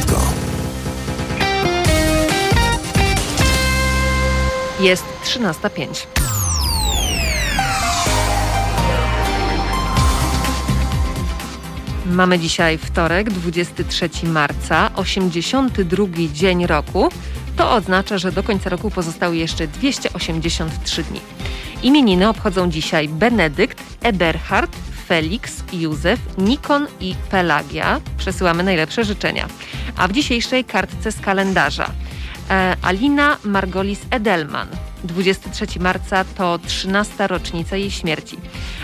wszystko. Jest 13.05. Mamy dzisiaj wtorek, 23 marca, 82 dzień roku. To oznacza, że do końca roku pozostały jeszcze 283 dni. Imieniny obchodzą dzisiaj Benedykt, Eberhard, Felix, Józef, Nikon i Pelagia. Przesyłamy najlepsze życzenia. A w dzisiejszej kartce z kalendarza e, Alina Margolis Edelman, 23 marca to 13. rocznica jej śmierci.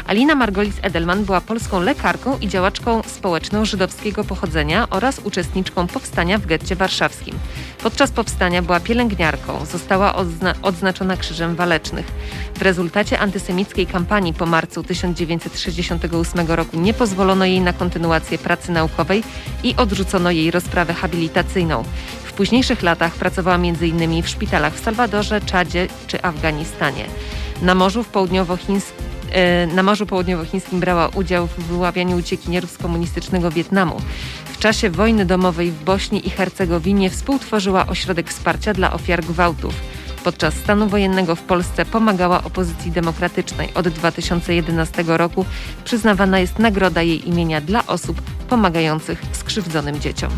Alina Margolis-Edelman była polską lekarką i działaczką społeczną żydowskiego pochodzenia oraz uczestniczką powstania w getcie warszawskim. Podczas powstania była pielęgniarką, została odzna odznaczona Krzyżem Walecznych. W rezultacie antysemickiej kampanii po marcu 1968 roku nie pozwolono jej na kontynuację pracy naukowej i odrzucono jej rozprawę habilitacyjną późniejszych latach pracowała m.in. w szpitalach w Salwadorze, Czadzie czy Afganistanie. Na Morzu, w e, na Morzu Południowochińskim brała udział w wyławianiu uciekinierów z komunistycznego Wietnamu. W czasie wojny domowej w Bośni i Hercegowinie współtworzyła ośrodek wsparcia dla ofiar gwałtów. Podczas stanu wojennego w Polsce pomagała opozycji demokratycznej. Od 2011 roku przyznawana jest nagroda jej imienia dla osób pomagających skrzywdzonym dzieciom.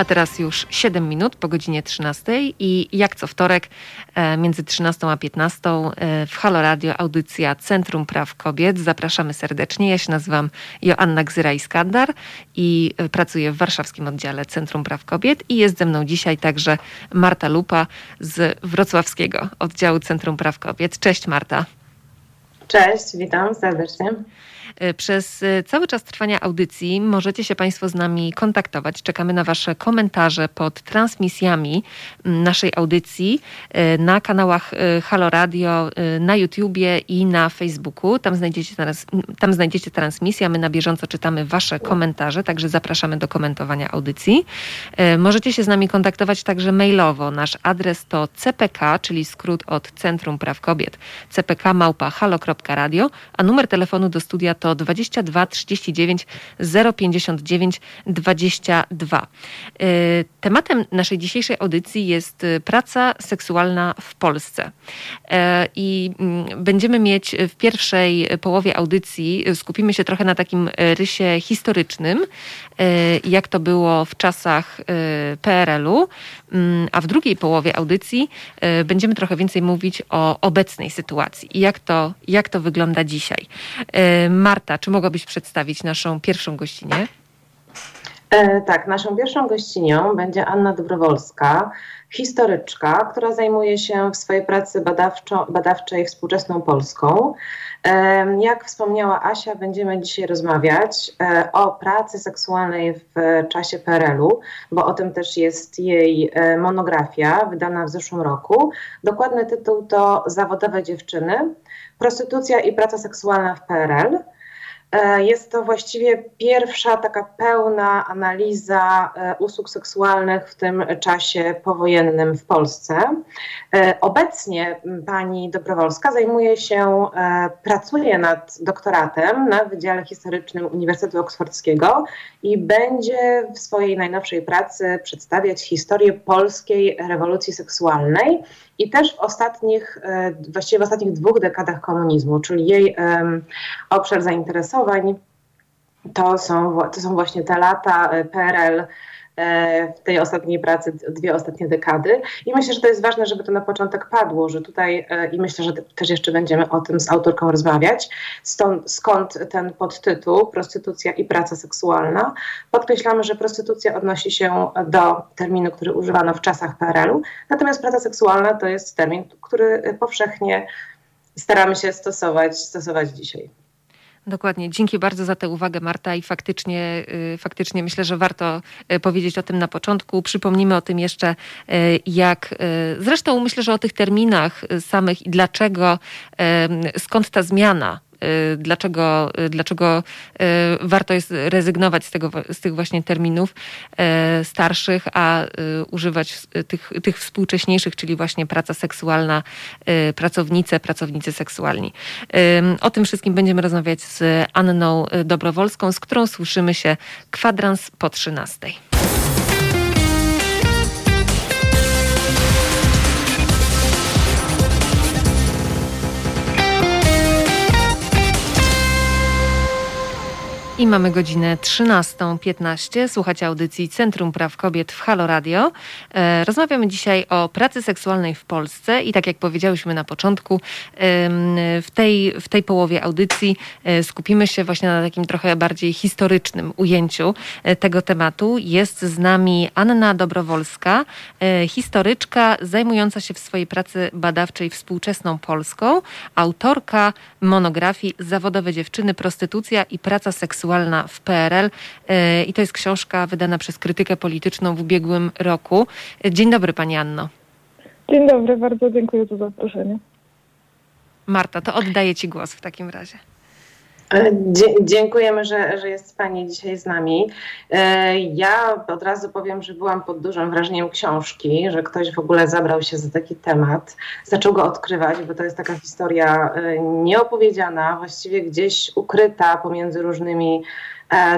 A teraz już 7 minut po godzinie 13 i jak co wtorek e, między 13 a 15 e, w Halo Radio audycja Centrum Praw Kobiet. Zapraszamy serdecznie. Ja się nazywam Joanna Gzyra-Iskandar i e, pracuję w warszawskim oddziale Centrum Praw Kobiet i jest ze mną dzisiaj także Marta Lupa z wrocławskiego oddziału Centrum Praw Kobiet. Cześć Marta. Cześć, witam serdecznie. E, przez e, cały czas trwania audycji możecie się Państwo z nami kontaktować. Czekamy na Wasze komentarze pod transmisjami naszej audycji e, na kanałach Halo Radio, na YouTubie i na Facebooku. Tam znajdziecie, tam znajdziecie transmisję, my na bieżąco czytamy Wasze komentarze, także zapraszamy do komentowania audycji. Możecie się z nami kontaktować także mailowo. Nasz adres to cpk, czyli skrót od Centrum Praw Kobiet, cpk małpa halo.radio, a numer telefonu do studia to 22 39 059 22. Tematem naszej dzisiejszej audycji jest y, praca seksualna w Polsce. Y, I mm, będziemy mieć w pierwszej połowie audycji, y, skupimy się trochę na takim rysie historycznym, jak to było w czasach PRL-u, mm, a w drugiej połowie audycji będziemy trochę więcej mówić o obecnej sytuacji i jak to, jak to wygląda dzisiaj. Marta, czy mogłabyś przedstawić naszą pierwszą gościnę? E, tak, naszą pierwszą gościnią będzie Anna Dobrowolska, historyczka, która zajmuje się w swojej pracy badawczo, badawczej współczesną Polską. E, jak wspomniała Asia, będziemy dzisiaj rozmawiać e, o pracy seksualnej w czasie PRL-u, bo o tym też jest jej monografia wydana w zeszłym roku. Dokładny tytuł to Zawodowe dziewczyny, prostytucja i praca seksualna w PRL. E, jest to właściwie pierwsza taka pełna analiza e, usług seksualnych w tym czasie powojennym w Polsce. E, obecnie pani Dobrowolska zajmuje się, pracuje nad doktoratem na Wydziale Historycznym Uniwersytetu Oksfordzkiego i będzie w swojej najnowszej pracy przedstawiać historię polskiej rewolucji seksualnej i też w ostatnich, właściwie w ostatnich dwóch dekadach komunizmu, czyli jej obszar zainteresowań to są, to są właśnie te lata e, PRL, E, w tej ostatniej pracy, dwie ostatnie dekady. I myślę, że to jest ważne, żeby to na początek padło, że tutaj, e, i myślę, że też jeszcze będziemy o tym z autorką rozmawiać, stąd, skąd ten podtytuł Prostytucja i praca seksualna. Podkreślamy, że prostytucja odnosi się do terminu, który używano w czasach PRL-u, natomiast praca seksualna to jest termin, który powszechnie staramy się stosować, stosować dzisiaj. Dokładnie. Dzięki bardzo za tę uwagę, Marta. I faktycznie, y, faktycznie myślę, że warto y, powiedzieć o tym na początku. Przypomnimy o tym jeszcze, y, jak zresztą myślę, że o tych terminach samych i dlaczego, skąd ta zmiana dlaczego, dlaczego warto jest rezygnować z, tego, z tych właśnie terminów starszych, a używać tych, tych współcześniejszych, czyli właśnie praca seksualna, pracownice, pracownicy seksualni. O tym wszystkim będziemy rozmawiać z Anną Dobrowolską, z którą słyszymy się kwadrans po 13. I mamy godzinę 13.15. Słuchacie audycji Centrum Praw Kobiet w Halo Radio. E, rozmawiamy dzisiaj o pracy seksualnej w Polsce i tak jak powiedziałyśmy na początku, w tej, w tej połowie audycji e, skupimy się właśnie na takim trochę bardziej historycznym ujęciu e, tego tematu. Jest z nami Anna Dobrowolska, historyczka zajmująca się w swojej pracy badawczej współczesną Polską, autorka monografii Zawodowe dziewczyny, prostytucja i praca seksualna seksualna w PRL e, i to jest książka wydana przez krytykę polityczną w ubiegłym roku. Dzień dobry Pani Anno. Dzień dobry, bardzo dziękuję za zaproszenie. Marta, to oddaję Ci głos w takim razie. Dziękujemy, że, że jest Pani dzisiaj z nami. E, ja od razu powiem, że byłam pod dużym wrażeniem książki, że ktoś w ogóle zabrał się za taki temat, zaczął go odkrywać, bo to jest taka historia e, nieopowiedziana, właściwie gdzieś ukryta pomiędzy różnymi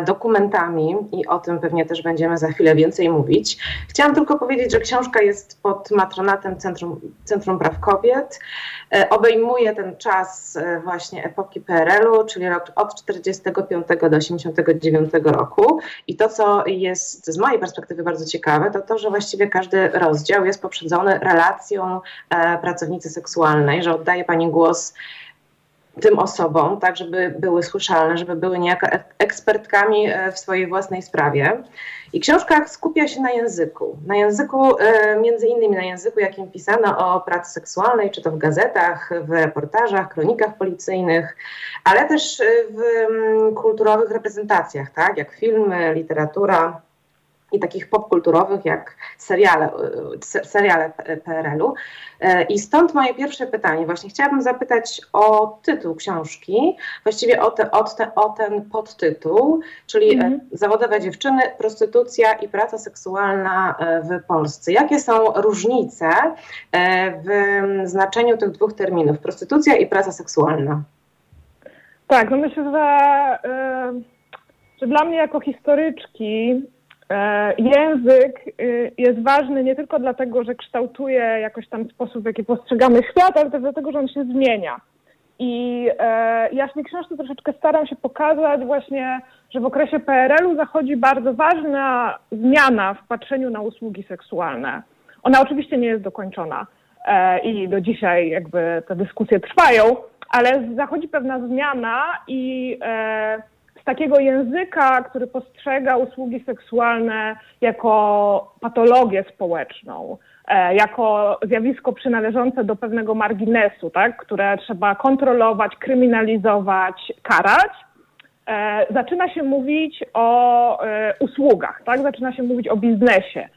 dokumentami i o tym pewnie też będziemy za chwilę więcej mówić. Chciałam tylko powiedzieć, że książka jest pod matronatem Centrum, Centrum Praw Kobiet. E, obejmuje ten czas e, właśnie epoki PRL-u, czyli od 45 do 89 roku. I to, co jest z mojej perspektywy bardzo ciekawe, to to, że właściwie każdy rozdział jest poprzedzony relacją pracownicy seksualnej, że oddaje Pani głos tym osobom, tak żeby były słyszalne, żeby były niejako ekspertkami e, w swojej własnej sprawie. I książka skupia się na języku. Na języku, e, między innymi na języku, jakim pisano o pracy seksualnej, czy to w gazetach, w reportażach, kronikach policyjnych, ale też w kulturowych reprezentacjach, tak, jak filmy, literatura i takich popkulturowych jak seriale, seriale PRL-u. E, I stąd moje pierwsze pytanie. Właśnie chciałabym zapytać o tytuł książki, właściwie o, te, o, te, o ten podtytuł, czyli mm -hmm. Zawodowe dziewczyny, prostytucja i praca seksualna e, w Polsce. Jakie są różnice w znaczeniu tych dwóch terminów, prostytucja i praca seksualna? Tak, no myślę, że, że dla mnie jako historyczki E, język y, jest ważny nie tylko dlatego, że kształtuje jakoś tam sposób, w jaki postrzegamy świat, ale też dlatego, że on się zmienia. I e, ja w tej książce troszeczkę staram się pokazać właśnie, że w okresie PRL-u zachodzi bardzo ważna zmiana w patrzeniu na usługi seksualne. Ona oczywiście nie jest dokończona e, i do dzisiaj jakby te dyskusje trwają, ale zachodzi pewna zmiana i z takiego języka, który postrzega usługi seksualne jako patologię społeczną, e, jako zjawisko przynależące do pewnego marginesu, tak, które trzeba kontrolować, kryminalizować, karać, e, zaczyna się mówić o e, usługach, tak, zaczyna się mówić o biznesie,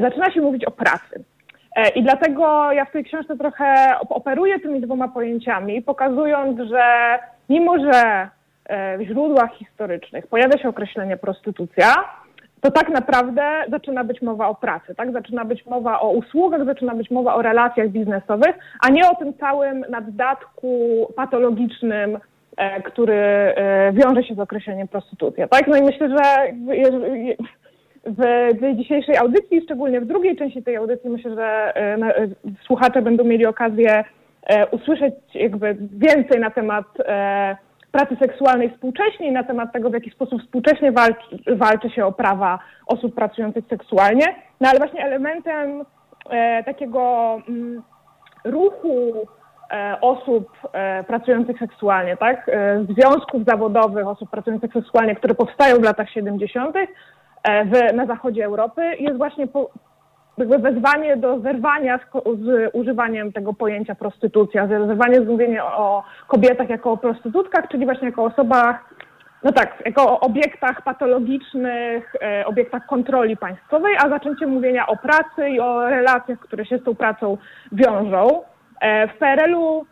zaczyna się mówić o pracy. I dlatego ja w tej książce trochę operuję tymi dwoma pojęciami, pokazując, że mimo, że w źródłach historycznych pojawia się określenie prostytucja, to tak naprawdę zaczyna być mowa o pracy, tak? Zaczyna być mowa o usługach, zaczyna być mowa o relacjach biznesowych, a nie o tym całym naddatku patologicznym, e, który e, wiąże się z określeniem prostytucja, tak? No i myślę, że w tej dzisiejszej audycji, szczególnie w drugiej części tej audycji, myślę, że słuchacze będą mieli okazję usłyszeć jakby więcej na temat pracy seksualnej współcześnie i na temat tego, w jaki sposób współcześnie walczy, walczy się o prawa osób pracujących seksualnie. No ale właśnie elementem e, takiego mm, ruchu e, osób e, pracujących seksualnie, tak, e, związków zawodowych osób pracujących seksualnie, które powstają w latach 70. E, w, na zachodzie Europy jest właśnie po, jakby wezwanie do zerwania z, z, używaniem tego pojęcia prostytucja, zerwanie z mówieniem o kobietach jako o prostytutkach, czyli właśnie jako osobach, no tak, jako o obiektach patologicznych, e, obiektach kontroli państwowej, a zaczęcie mówienia o pracy i o relacjach, które się z tą pracą wiążą. E, w PRL-u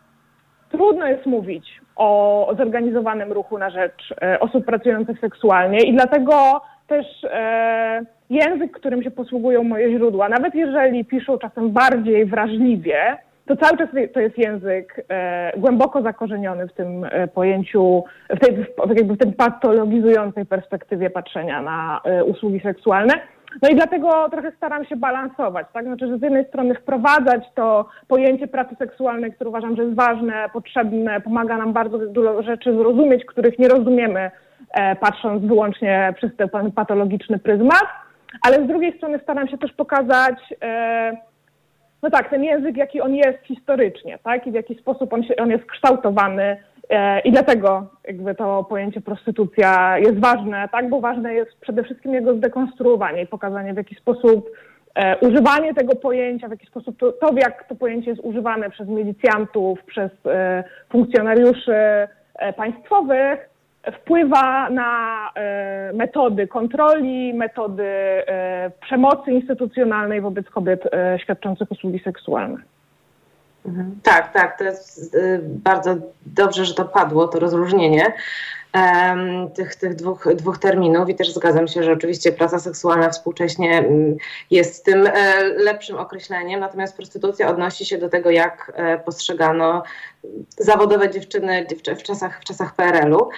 trudno jest mówić o zorganizowanym ruchu na rzecz e, osób pracujących seksualnie i dlatego też e, język, którym się posługują moje źródła, nawet jeżeli piszą czasem bardziej wrażliwie, to cały czas to jest język e, głęboko zakorzeniony w tym e, pojęciu, w tej w, jakby w tym patologizującej perspektywie patrzenia na e, usługi seksualne. No i dlatego trochę staram się balansować, tak? Znaczy, że z jednej strony wprowadzać to pojęcie pracy seksualnej, które uważam, że jest ważne, potrzebne, pomaga nam bardzo dużo rzeczy zrozumieć, których nie rozumiemy, patrząc wyłącznie przez ten patologiczny pryzmat, ale z drugiej strony staram się też pokazać, e, no tak, ten język, jaki on jest historycznie, tak? I w jaki sposób on, się, on jest kształtowany e, i dlatego jakby to pojęcie prostytucja jest ważne, tak? Bo ważne jest przede wszystkim jego zdekonstruowanie i pokazanie, w jaki sposób e, używanie tego pojęcia, w jaki sposób to, to, jak to pojęcie jest używane przez milicjantów, przez e, funkcjonariuszy e, państwowych, wpływa na e, metody kontroli, metody e, przemocy instytucjonalnej wobec kobiet e, świadczących usługi seksualne. Mhm. Tak, tak, to jest bardzo dobrze, że to padło, to rozróżnienie tych, tych dwóch, dwóch terminów i też zgadzam się, że oczywiście praca seksualna współcześnie mm, jest tym lepszym określeniem, natomiast prostytucja odnosi się do tego, jak postrzegano zawodowe dziewczyny w czasach, w czasach PRL-u.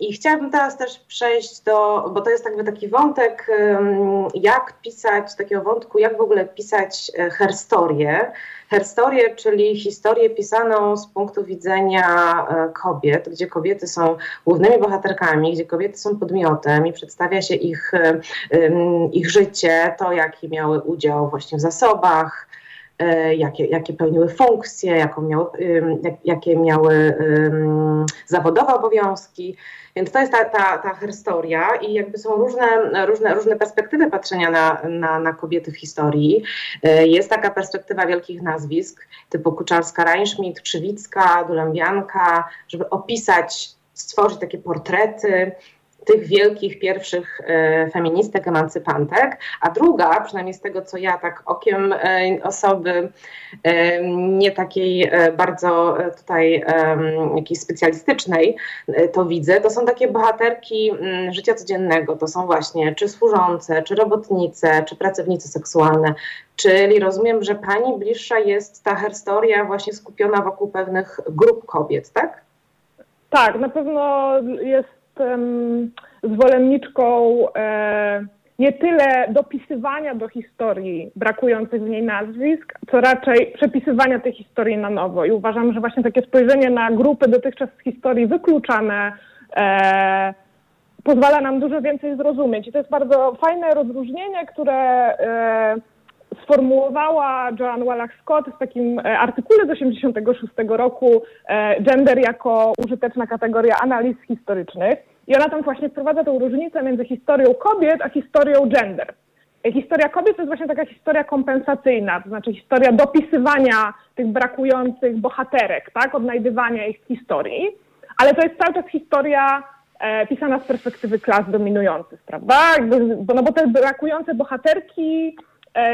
I chciałabym teraz też przejść do, bo to jest jakby taki wątek, jak pisać, takiego wątku, jak w ogóle pisać e, herstorię. Herstorię, czyli historię pisaną z punktu widzenia e, kobiet, gdzie kobiety są głównymi bohaterkami, gdzie kobiety są podmiotem i przedstawia się ich, ich życie, to jaki miały udział właśnie w zasobach, jakie, jakie pełniły funkcje, jaką miały, jak, jakie miały zawodowe obowiązki. Więc to jest ta, ta, ta historia i jakby są różne, różne, różne perspektywy patrzenia na, na, na kobiety w historii. E, jest taka perspektywa wielkich nazwisk typu Kuczarska, Reinschmidt, Krzywicka, Dulembianka, żeby opisać, stworzyć takie portrety tych wielkich pierwszych e, feministek, emancypantek, a druga, przynajmniej z tego co ja tak okiem e, osoby e, nie takiej bardzo tutaj jakiejś specjalistycznej to widzę, to są takie bohaterki życia codziennego, to są właśnie czy służące, czy robotnice, czy pracownice seksualne, Czyli rozumiem, że pani bliższa jest ta historia właśnie skupiona wokół pewnych grup kobiet, tak? Tak, na pewno jest jestem zwolenniczką e, nie tyle dopisywania do historii brakujących w niej nazwisk, co raczej przepisywania tej historii na nowo. I uważam, że właśnie takie spojrzenie na grupy dotychczas z historii wykluczane e, pozwala nam dużo więcej zrozumieć. I to jest bardzo fajne rozróżnienie, które e, sformułowała Joanne Wallach-Scott w takim e, artykule z 1986 roku e, gender jako użyteczna kategoria analiz historycznych. I ona tam właśnie wprowadza tę różnicę między historią kobiet a historią gender. E, historia kobiet to jest właśnie taka historia kompensacyjna, to znaczy historia dopisywania tych brakujących bohaterek, tak, odnajdywania ich w historii, ale to jest cały czas historia e, pisana z perspektywy klas dominujących, prawda? Bo, no bo te brakujące bohaterki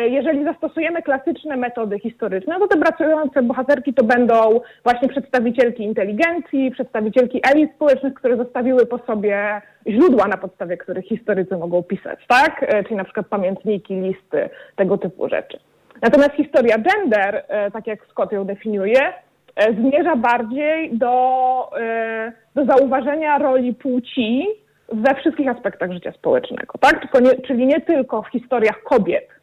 jeżeli zastosujemy klasyczne metody historyczne, to te pracujące bohaterki to będą właśnie przedstawicielki inteligencji, przedstawicielki elit społecznych, które zostawiły po sobie źródła, na podstawie których historycy mogą pisać, tak? E, czyli na przykład pamiętniki, listy, tego typu rzeczy. Natomiast historia gender, e, tak jak Scott ją definiuje, zmierza bardziej do, do zauważenia roli płci we wszystkich aspektach życia społecznego, tak? Nie, czyli nie tylko w historiach kobiet, E,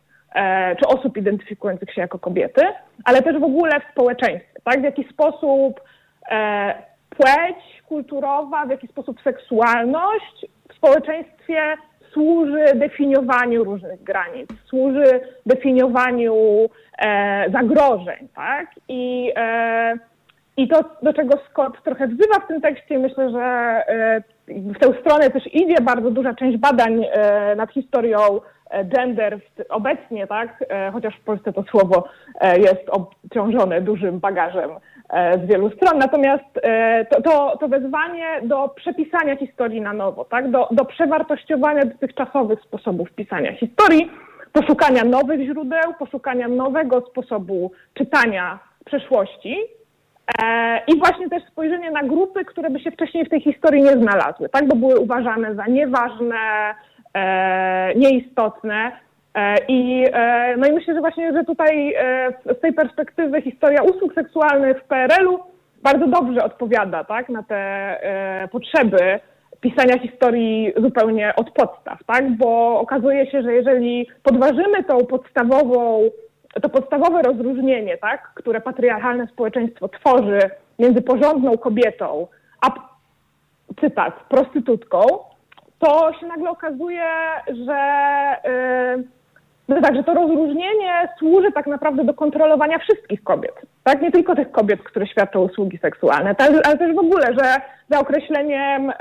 czy osób identyfikujących się jako kobiety, ale też w ogóle w społeczeństwie, tak? W jaki sposób e, płeć kulturowa, w jaki sposób seksualność w społeczeństwie służy definiowaniu różnych granic, służy definiowaniu e, zagrożeń, tak? I, e, I to, do czego Scott trochę wzywa w tym tekście, myślę, że e, w tę stronę też idzie bardzo duża część badań e, nad historią E, gender obecnie, tak, e, chociaż w Polsce to słowo e, jest obciążone dużym bagażem z wielu stron. Natomiast to, to, to wezwanie do przepisania historii na nowo, tak, do, do przewartościowania dotychczasowych sposobów pisania historii, poszukania nowych źródeł, poszukania nowego sposobu czytania przeszłości, E, I właśnie też spojrzenie na grupy, które by się wcześniej w tej historii nie znalazły, tak, bo były uważane za nieważne, e, nieistotne. E, I, no i myślę, że właśnie, że tutaj z tej perspektywy historia usług seksualnych w PRL-u bardzo dobrze odpowiada tak, na te potrzeby pisania historii zupełnie od podstaw, tak? Bo okazuje się, że jeżeli podważymy tą podstawową to podstawowe rozróżnienie, tak, które patriarchalne społeczeństwo tworzy między porządną kobietą a, cytat, prostytutką, to się nagle okazuje, że, yy, no tak, że to rozróżnienie służy tak naprawdę do kontrolowania wszystkich kobiet. Tak? Nie tylko tych kobiet, które świadczą usługi seksualne, ale też w ogóle, że za określeniem yy,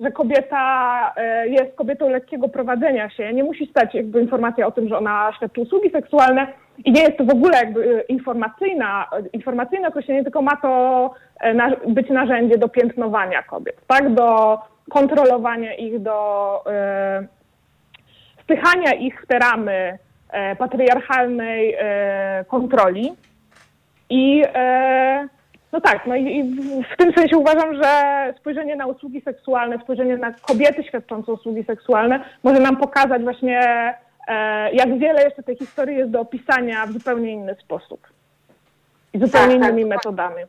że kobieta e, jest kobietą lekkiego prowadzenia się. Nie musi stać jakby informacja o tym, że ona świadczy usługi seksualne i nie jest to w ogóle jakby informacyjna, informacyjne określenie, tylko ma to być narzędzie do piętnowania kobiet, tak? Do kontrolowania ich, do e, wpychania ich w te ramy patriarchalnej kontroli. I no tak, no i, w tym sensie uważam, że spojrzenie na usługi seksualne, spojrzenie na kobiety świadczące usługi seksualne może nam pokazać właśnie, e, jak wiele jeszcze tej historii jest do opisania w zupełnie inny sposób i zupełnie tak, tak. innymi tak, metodami.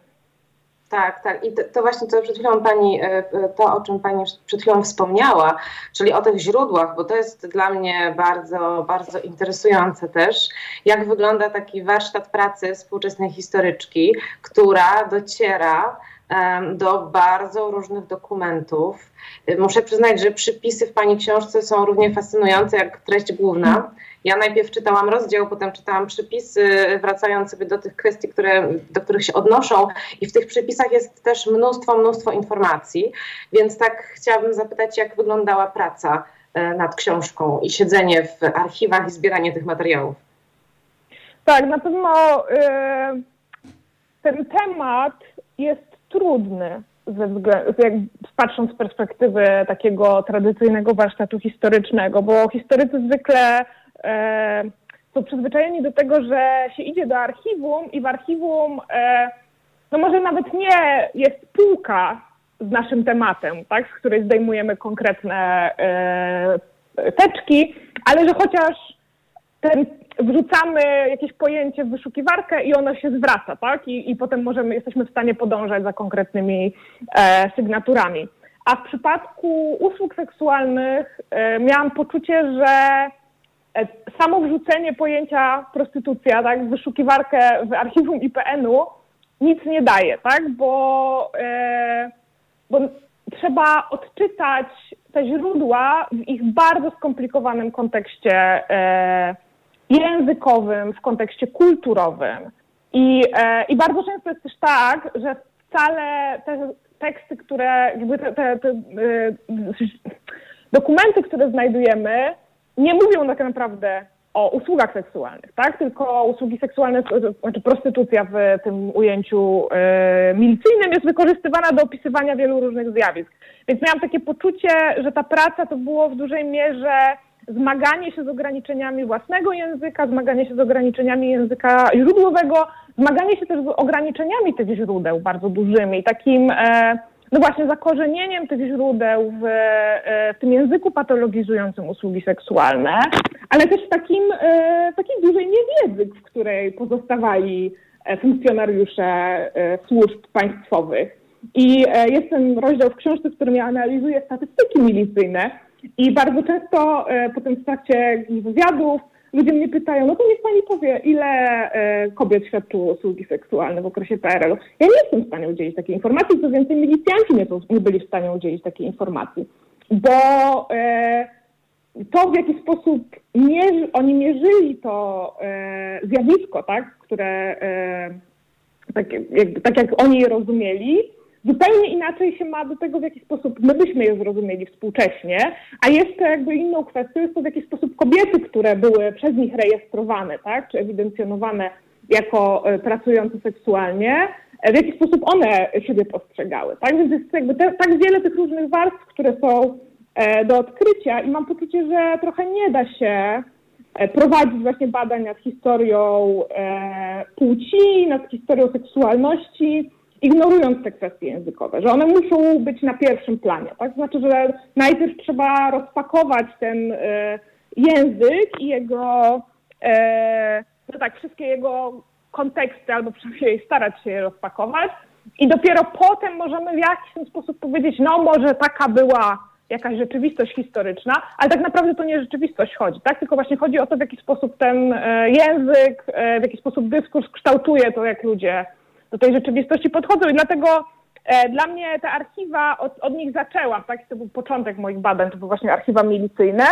Tak, tak. I to, to, właśnie to przed chwilą pani, e, to o czym pani przed chwilą wspomniała, czyli o tych źródłach, bo to jest dla mnie bardzo, bardzo interesujące też, jak wygląda taki warsztat pracy współczesnej historyczki, która dociera do bardzo różnych dokumentów. Muszę przyznać, że przypisy w Pani książce są równie fascynujące jak treść główna. Ja najpierw czytałam rozdział, potem czytałam przypisy, wracając sobie do tych kwestii, które, do których się odnoszą i w tych przypisach jest też mnóstwo, mnóstwo informacji, więc tak chciałabym zapytać, jak wyglądała praca e, nad książką i siedzenie w archiwach i zbieranie tych materiałów. Tak, na pewno y, ten temat jest trudny, ze względu, patrząc z perspektywy takiego tradycyjnego warsztatu historycznego, bo historycy zwykle e, są przyzwyczajeni do tego, że się idzie do archiwum i w archiwum, e, no może nawet nie jest półka z naszym tematem, tak, z której zdejmujemy konkretne e, teczki, ale że chociaż ten wrzucamy jakieś pojęcie w wyszukiwarkę i ono się zwraca, tak? I, i potem możemy, jesteśmy w stanie podążać za konkretnymi e, sygnaturami. A w przypadku usług seksualnych e, miałam poczucie, że e, samo wrzucenie pojęcia prostytucja tak, w wyszukiwarkę w archiwum IPN-u nic nie daje, tak? Bo, e, bo trzeba odczytać te źródła w ich bardzo skomplikowanym kontekście e, językowym, w kontekście kulturowym. I, e, I bardzo często jest też tak, że wcale te teksty, które, jakby te, te, te e, dokumenty, które znajdujemy, nie mówią tak naprawdę o usługach seksualnych, tak? Tylko usługi seksualne, znaczy prostytucja w tym ujęciu e, milicyjnym jest wykorzystywana do opisywania wielu różnych zjawisk. Więc miałam takie poczucie, że ta praca to było w dużej mierze zmaganie się z ograniczeniami własnego języka, zmaganie się z ograniczeniami języka źródłowego, zmaganie się też z ograniczeniami tych źródeł bardzo dużymi, takim e, no właśnie zakorzenieniem tych źródeł w, e, w tym języku patologizującym usługi seksualne, ale też takim, e, takiej dużej niewiedzy, w której pozostawali funkcjonariusze służb państwowych. I jest ten rozdział w książce, w którym ja analizuję statystyki milicyjne, i bardzo często e, potem w trakcie wywiadów ludzie mnie pytają, no to niech pani powie, ile e, kobiet świadczyło usługi seksualne w okresie PRL-u. Ja nie jestem w stanie udzielić takiej informacji, co więcej milicjanci nie, nie byli w stanie udzielić takiej informacji, bo e, to w jaki sposób mierzy, oni mierzyli to zjawisko, tak, które tak, jakby, tak jak oni je rozumieli, zupełnie inaczej się ma do tego, w jaki sposób my byśmy je zrozumieli współcześnie, a jeszcze jakby inną kwestią jest to, w jaki sposób kobiety, które były przez nich rejestrowane, tak, czy ewidencjonowane jako e, pracujące seksualnie, e, w jaki sposób one siebie postrzegały, tak, więc jest jakby te, tak wiele tych różnych warstw, które są e, do odkrycia i mam poczucie, że trochę nie da się prowadzić właśnie badań nad historią płci, nad historią seksualności, ignorując te kwestie językowe, że one muszą być na pierwszym planie. Tak? Znaczy, że najpierw trzeba rozpakować ten język i jego, no tak, wszystkie jego konteksty, albo przynajmniej starać się je rozpakować. I dopiero potem możemy w jakiś sposób powiedzieć, no może taka była jakaś rzeczywistość historyczna, ale tak naprawdę to nie rzeczywistość chodzi, tak? Tylko właśnie chodzi o to, w jaki sposób ten e, język, e, w jaki sposób dyskurs kształtuje to, jak ludzie do tej rzeczywistości podchodzą. I dlatego e, dla mnie te archiwa, od, od nich zaczęłam, tak? To był początek moich badań, to były właśnie archiwa milicyjne.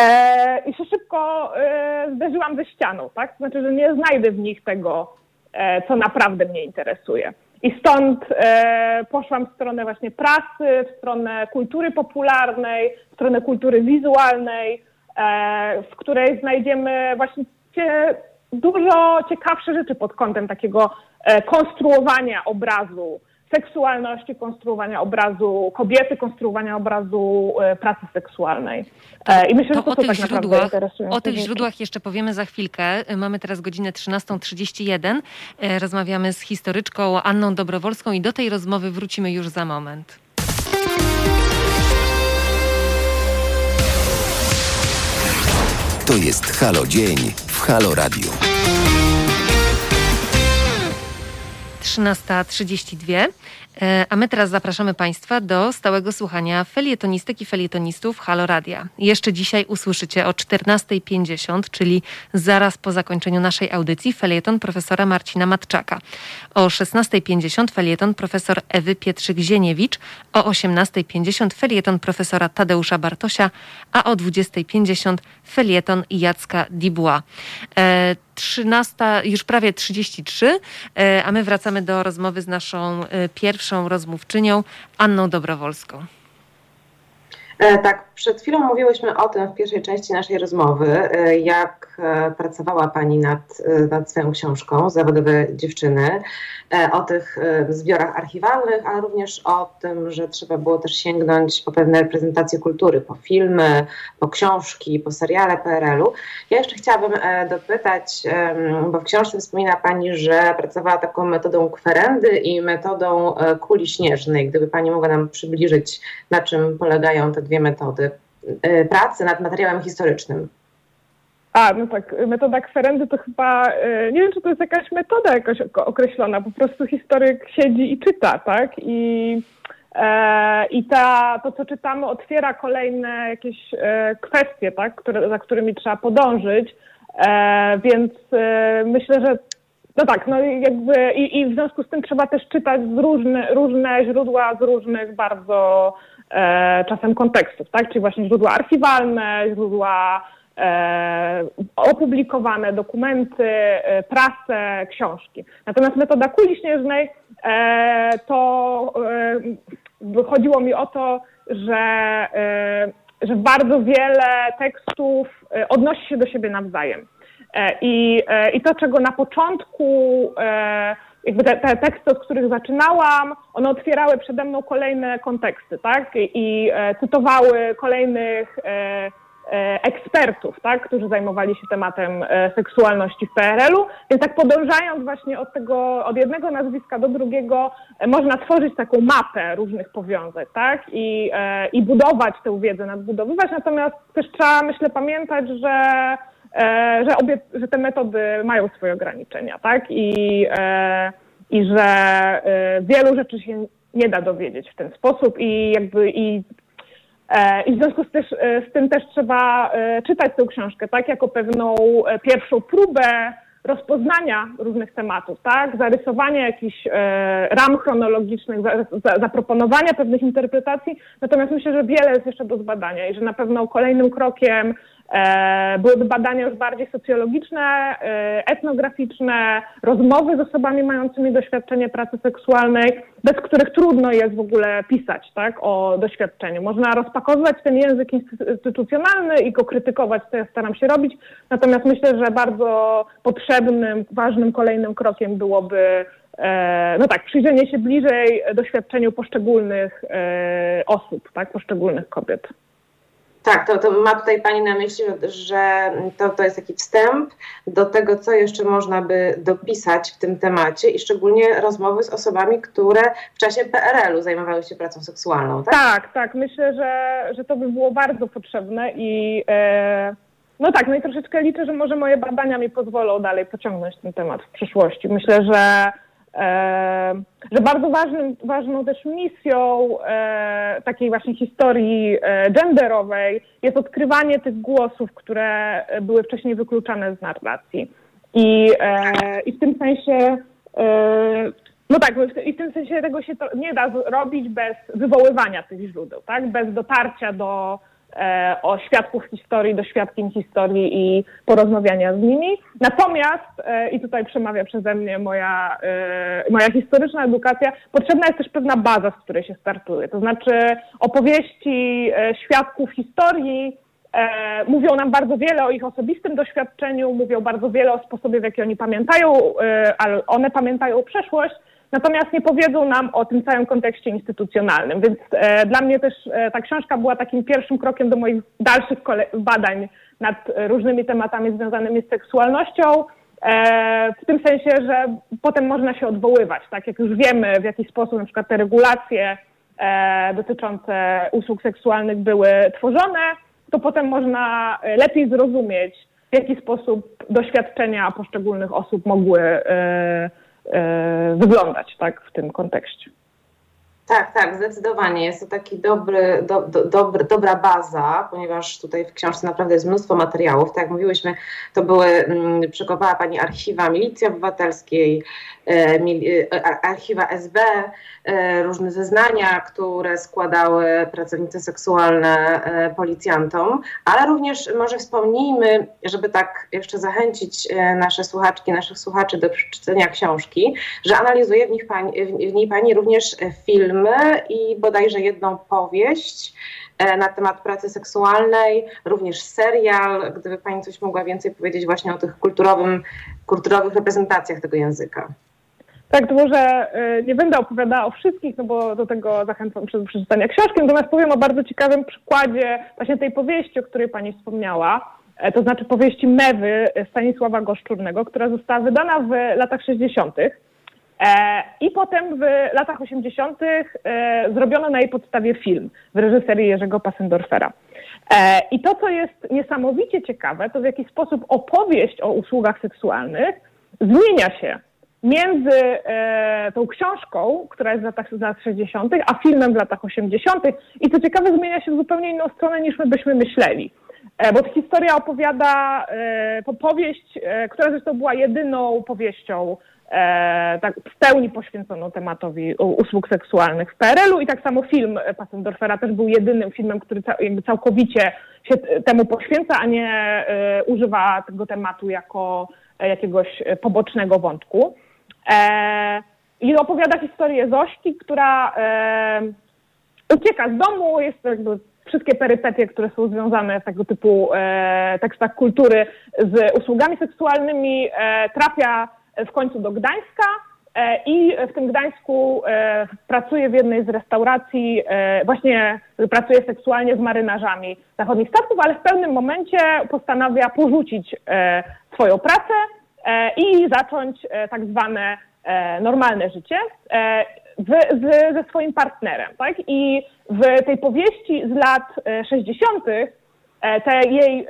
E, I się szybko e, zderzyłam ze ścianą, tak? To znaczy, że nie znajdę w nich tego, e, co naprawdę mnie interesuje. I stąd e, poszłam w stronę właśnie prasy, w stronę kultury popularnej, w stronę kultury wizualnej, e, w której znajdziemy właśnie dużo ciekawsze rzeczy pod kątem takiego e, konstruowania obrazu, seksualności, konstruowania obrazu kobiety, konstruowania obrazu e, pracy seksualnej. E, I myślę, to że to, o, tych tak źródłach, o tych źródłach jeszcze powiemy za chwilkę. Mamy teraz godzinę 13.31. E, rozmawiamy z historyczką Anną Dobrowolską i do tej rozmowy wrócimy już za moment. To jest Halo Dzień w Halo Radio. 13.32. E, a my teraz zapraszamy Państwa do stałego słuchania felietonistek i felietonistów Halo Radia. Jeszcze dzisiaj usłyszycie o 14.50, czyli zaraz po zakończeniu naszej audycji, felieton profesora Marcina Matczaka. O 16.50 felieton profesor Ewy Pietrzyk-Zieniewicz, o 18.50 felieton profesora Tadeusza Bartosia, a o 20.50 felieton Jacka Dibła. 13, e, już prawie 33, e, a my wracamy do rozmowy z naszą pierwszą pierwszą rozmówczynią Anną Dobrowolską. E, tak, przed chwilą mówiłyśmy o tym w pierwszej części naszej rozmowy, e, jak e, pracowała Pani nad, nad swoją książką Zawodowe dziewczyny, o tych zbiorach archiwalnych, ale również o tym, że trzeba było też sięgnąć po pewne reprezentacje kultury, po filmy, po książki, po seriale PRL-u. Ja jeszcze chciałabym dopytać, bo w książce wspomina Pani, że pracowała taką metodą kwerendy i metodą kuli śnieżnej. Gdyby Pani mogła nam przybliżyć, na czym polegają te dwie metody e, pracy nad materiałem historycznym. A, no tak, metoda kwerendy to chyba, e, nie wiem, czy to jest jakaś metoda jakoś określona, po prostu historyk siedzi i czyta, tak? I, e, i ta, to, co czytamy, otwiera kolejne jakieś e, kwestie, tak? Które, za którymi trzeba podążyć, e, więc e, myślę, że no tak, no jakby i, i w związku z tym trzeba też czytać z różne, różne źródła z różnych bardzo e, czasem kontekstów, tak? Czyli właśnie źródła archiwalne, źródła e, opublikowane, dokumenty, e, prasę, książki. Natomiast metoda kuli śnieżnej e, to e, chodziło mi o to, że, e, że bardzo wiele tekstów odnosi się do siebie nawzajem. I, I to, czego na początku jakby te, te, teksty, od których zaczynałam, one otwierały przede mną kolejne konteksty, tak? I e, cytowały kolejnych e, e, ekspertów, tak? którzy zajmowali się tematem e, seksualności w PRL-u. Więc tak podążając właśnie od tego, od jednego nazwiska do drugiego, e, można tworzyć taką mapę różnych powiązań, tak? I, i budować tę wiedzę, nadbudowywać. Natomiast też trzeba, myślę, pamiętać, że że, obie, że te metody mają swoje ograniczenia, tak? I, e, i że e, wielu rzeczy się nie da dowiedzieć w ten sposób i jakby i, i w związku z, też, z tym też trzeba czytać tę książkę, tak? Jako pewną pierwszą próbę rozpoznania różnych tematów, tak? Zarysowania jakichś e, ram chronologicznych, za, za, zaproponowania pewnych interpretacji. Natomiast myślę, że wiele jest jeszcze do zbadania i że na pewno kolejnym krokiem E, byłyby badania już bardziej socjologiczne, e, etnograficzne, rozmowy z osobami mającymi doświadczenie pracy seksualnej, bez których trudno jest w ogóle pisać tak, o doświadczeniu. Można rozpakowywać ten język instytucjonalny i go krytykować, co ja staram się robić, natomiast myślę, że bardzo potrzebnym, ważnym kolejnym krokiem byłoby e, no tak, przyjrzenie się bliżej doświadczeniu poszczególnych osób, tak, poszczególnych kobiet. Tak, to, to ma tutaj Pani na myśli, że to, to jest taki wstęp do tego, co jeszcze można by dopisać w tym temacie i szczególnie rozmowy z osobami, które w czasie PRL-u zajmowały się pracą seksualną, tak? Tak, tak. Myślę, że, że to by było bardzo potrzebne i e, no tak, no i troszeczkę liczę, że może moje badania mi pozwolą dalej pociągnąć ten temat w przyszłości. Myślę, że że bardzo ważnym, ważną też misją e, takiej właśnie historii e, genderowej jest odkrywanie tych głosów, które były wcześniej wykluczane z narracji. I, i w tym sensie, no tak, i w tym sensie tego się nie da zrobić bez wywoływania tych źródeł, tak? bez dotarcia do, E, o świadków historii, do świadkiem historii i porozmawiania z nimi. Natomiast, e, i tutaj przemawia przeze mnie moja, e, moja historyczna edukacja, potrzebna jest też pewna baza, z której się startuje. To znaczy opowieści świadków historii mówią nam bardzo wiele o ich osobistym doświadczeniu, mówią bardzo wiele o sposobie, w jaki oni pamiętają, ale one pamiętają przeszłość, natomiast nie powiedzą nam o tym całym kontekście instytucjonalnym. Więc e, dla mnie też e, ta książka była takim pierwszym krokiem do moich dalszych badań nad różnymi tematami związanymi z seksualnością. E, w tym sensie, że potem można się odwoływać, tak jak już wiemy, w jaki sposób na przykład te regulacje e, dotyczące usług seksualnych były tworzone, to potem można lepiej zrozumieć, w jaki sposób doświadczenia poszczególnych osób mogły e, wyglądać tak, w tym kontekście. Tak, tak, zdecydowanie. Jest to taki dobry, do, do, dobry, dobra baza, ponieważ tutaj w książce naprawdę jest mnóstwo materiałów. Tak jak mówiłyśmy, to były, mm, przekopała Pani archiwa Milicji Obywatelskiej, e, e, archiwa SB, e, różne zeznania, które składały pracownice seksualne policjantom, ale również może wspomnijmy, żeby tak jeszcze zachęcić nasze słuchaczki, naszych słuchaczy do przeczytania książki, że analizuje w, nich pani, w niej Pani również film filmy i bodajże jedną powieść e, na temat pracy seksualnej, również serial, gdyby Pani coś mogła więcej powiedzieć właśnie o tych kulturowym, kulturowych reprezentacjach tego języka. Tak, to może e, nie będę opowiadała o wszystkich, no bo do tego zachęcam przez przeczytania książki, natomiast powiem o bardzo ciekawym przykładzie właśnie tej powieści, o której Pani wspomniała, e, to znaczy powieści Mewy Stanisława Goszczurnego, która została wydana w latach 60. E, I potem w latach 80. E, zrobiono na jej podstawie film w reżyserii Jerzego Passendorfera. I to, co jest niesamowicie ciekawe, to w jaki sposób opowieść o usługach seksualnych zmienia się między tą książką, która jest latach, lat 60., a filmem w latach 80. I co ciekawe, zmienia się w zupełnie inną stronę niż my byśmy myśleli. Bo ta historia opowiada powieść, która zresztą była jedyną powieścią e, tak w pełni poświęconą tematowi usług seksualnych w PRL-u i tak samo film Passendorfera też był jedynym filmem, który jakby całkowicie się temu poświęca, a nie e, używa tego tematu jako e, jakiegoś pobocznego wątku. E, I opowiada historię Zośki, która e, ucieka z domu, jest jakby wszystkie perypetie, które są związane z tego typu e, tekstach kultury z usługami seksualnymi, e, trafia w końcu do Gdańska e, i w tym Gdańsku e, pracuje w jednej z restauracji, e, właśnie pracuje seksualnie z marynarzami zachodnich statków, ale w pewnym momencie postanawia porzucić swoją pracę i zacząć tak zwane normalne życie w, ze swoim partnerem. Tak? I w tej powieści z lat 60. te jej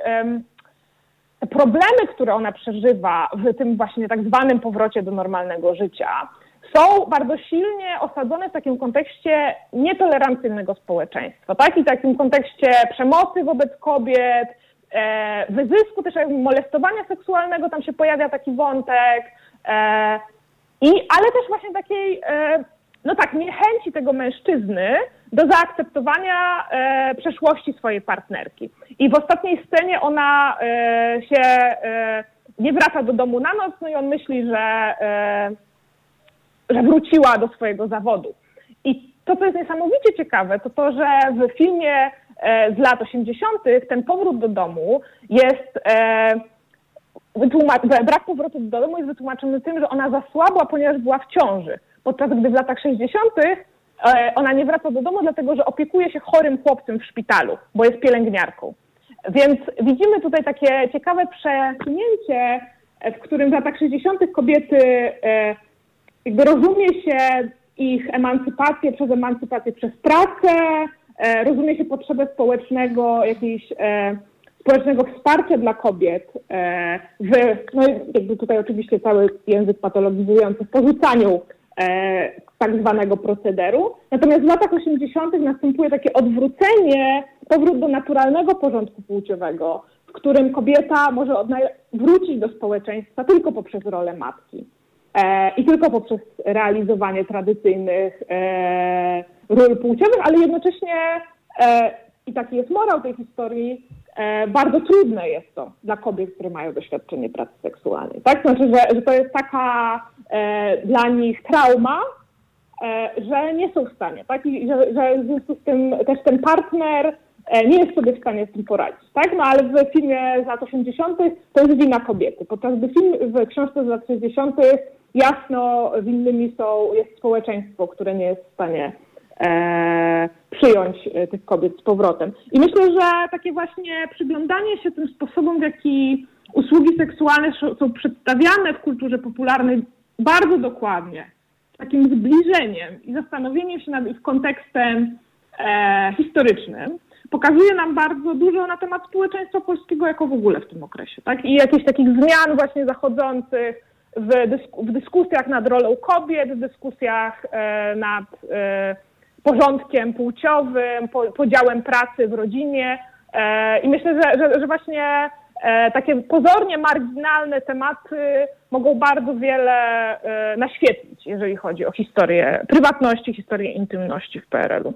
te problemy, które ona przeżywa w tym właśnie tak zwanym powrocie do normalnego życia, są bardzo silnie osadzone w takim kontekście nietolerancyjnego społeczeństwa, tak? I takim kontekście przemocy wobec kobiet, e, wyzysku też molestowania seksualnego, tam się pojawia taki wątek, e, i, ale też właśnie takiej, e, no tak, niechęci tego mężczyzny do zaakceptowania przeszłości swojej partnerki. I w ostatniej scenie ona się nie wraca do domu na noc, no i on myśli, że, że wróciła do swojego zawodu. I to, co jest niesamowicie ciekawe, to to, że w filmie z lat 80. ten powrót do domu jest e, brak powrotu do domu jest wytłumaczony tym, że ona zasłabła, ponieważ była w ciąży. Podczas gdy w latach 60 ona nie wraca do domu, dlatego że opiekuje się chorym chłopcem w szpitalu, bo jest pielęgniarką. Więc widzimy tutaj takie ciekawe przesunięcie, w którym w latach 60. kobiety jakby rozumie się ich emancypację przez emancypację przez pracę, rozumie się potrzebę społecznego, jakiejś społecznego wsparcia dla kobiet e, w, no jakby tutaj oczywiście cały język patologizujący, w porzucaniu e, tak zwanego procederu. Natomiast w latach 80. następuje takie odwrócenie, powrót do naturalnego porządku płciowego, w którym kobieta może wrócić do społeczeństwa tylko poprzez rolę matki e, i tylko poprzez realizowanie tradycyjnych ról płciowych, ale jednocześnie i taki jest morał tej historii, E, bardzo trudne jest to dla kobiet, które mają doświadczenie pracy seksualnej. Tak? Znaczy, że, że to jest taka e, dla nich trauma, e, że nie są w stanie, tak? I że, że w związku z tym też ten partner e, nie jest sobie w stanie z tym poradzić, tak? No ale w filmie z lat 80. to jest wina kobiety, podczas gdy film w książce z lat 60. jasno winnymi są, jest społeczeństwo, które nie jest w stanie e, przyjąć e, tych kobiet z powrotem. I myślę, że takie właśnie przyglądanie się tym sposobom, w jaki usługi seksualne są przedstawiane w kulturze popularnej bardzo dokładnie, takim zbliżeniem i zastanowieniem się nad ich kontekstem e, historycznym, pokazuje nam bardzo dużo na temat społeczeństwa polskiego jako w ogóle w tym okresie. Tak? I jakichś takich zmian właśnie zachodzących w, dysku, w dyskusjach nad rolą kobiet, w dyskusjach e, nad e, porządkiem płciowym, podziałem pracy w rodzinie. E, I myślę, że, że, że właśnie e, takie pozornie marginalne tematy mogą bardzo wiele e, naświetlić, jeżeli chodzi o historię prywatności, historię intymności w PRL-u.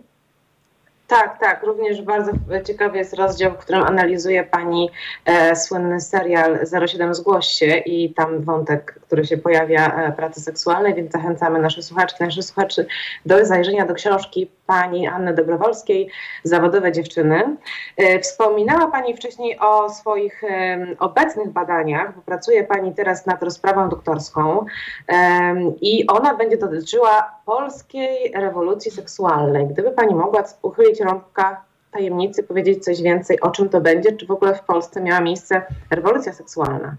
Tak, tak. Również bardzo ciekawy jest rozdział, w którym analizuje Pani e, słynny serial 07 Zgłoś się i tam wątek, który się pojawia e, pracy seksualnej, więc zachęcamy nasze słuchaczki, naszych słuchaczy do zajrzenia do książki Pani Anny Dobrowolskiej Zawodowe dziewczyny. E, wspominała Pani wcześniej o swoich e, obecnych badaniach, bo pracuje Pani teraz nad rozprawą doktorską e, i ona będzie dotyczyła polskiej rewolucji seksualnej. Gdyby Pani mogła uchylić rąbka tajemnicy, powiedzieć coś więcej, o czym to będzie, czy w ogóle w Polsce miała miejsce rewolucja seksualna?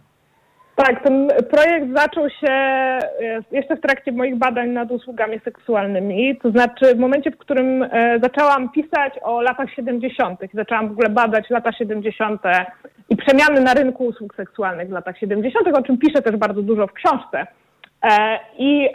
Tak, ten projekt zaczął się e, jeszcze w trakcie moich badań nad usługami seksualnymi. To znaczy w momencie, w którym e, zaczęłam pisać o latach 70., zaczęłam w ogóle badać lata 70. i przemiany na rynku usług seksualnych w latach 70., o czym piszę też bardzo dużo w książce. E, I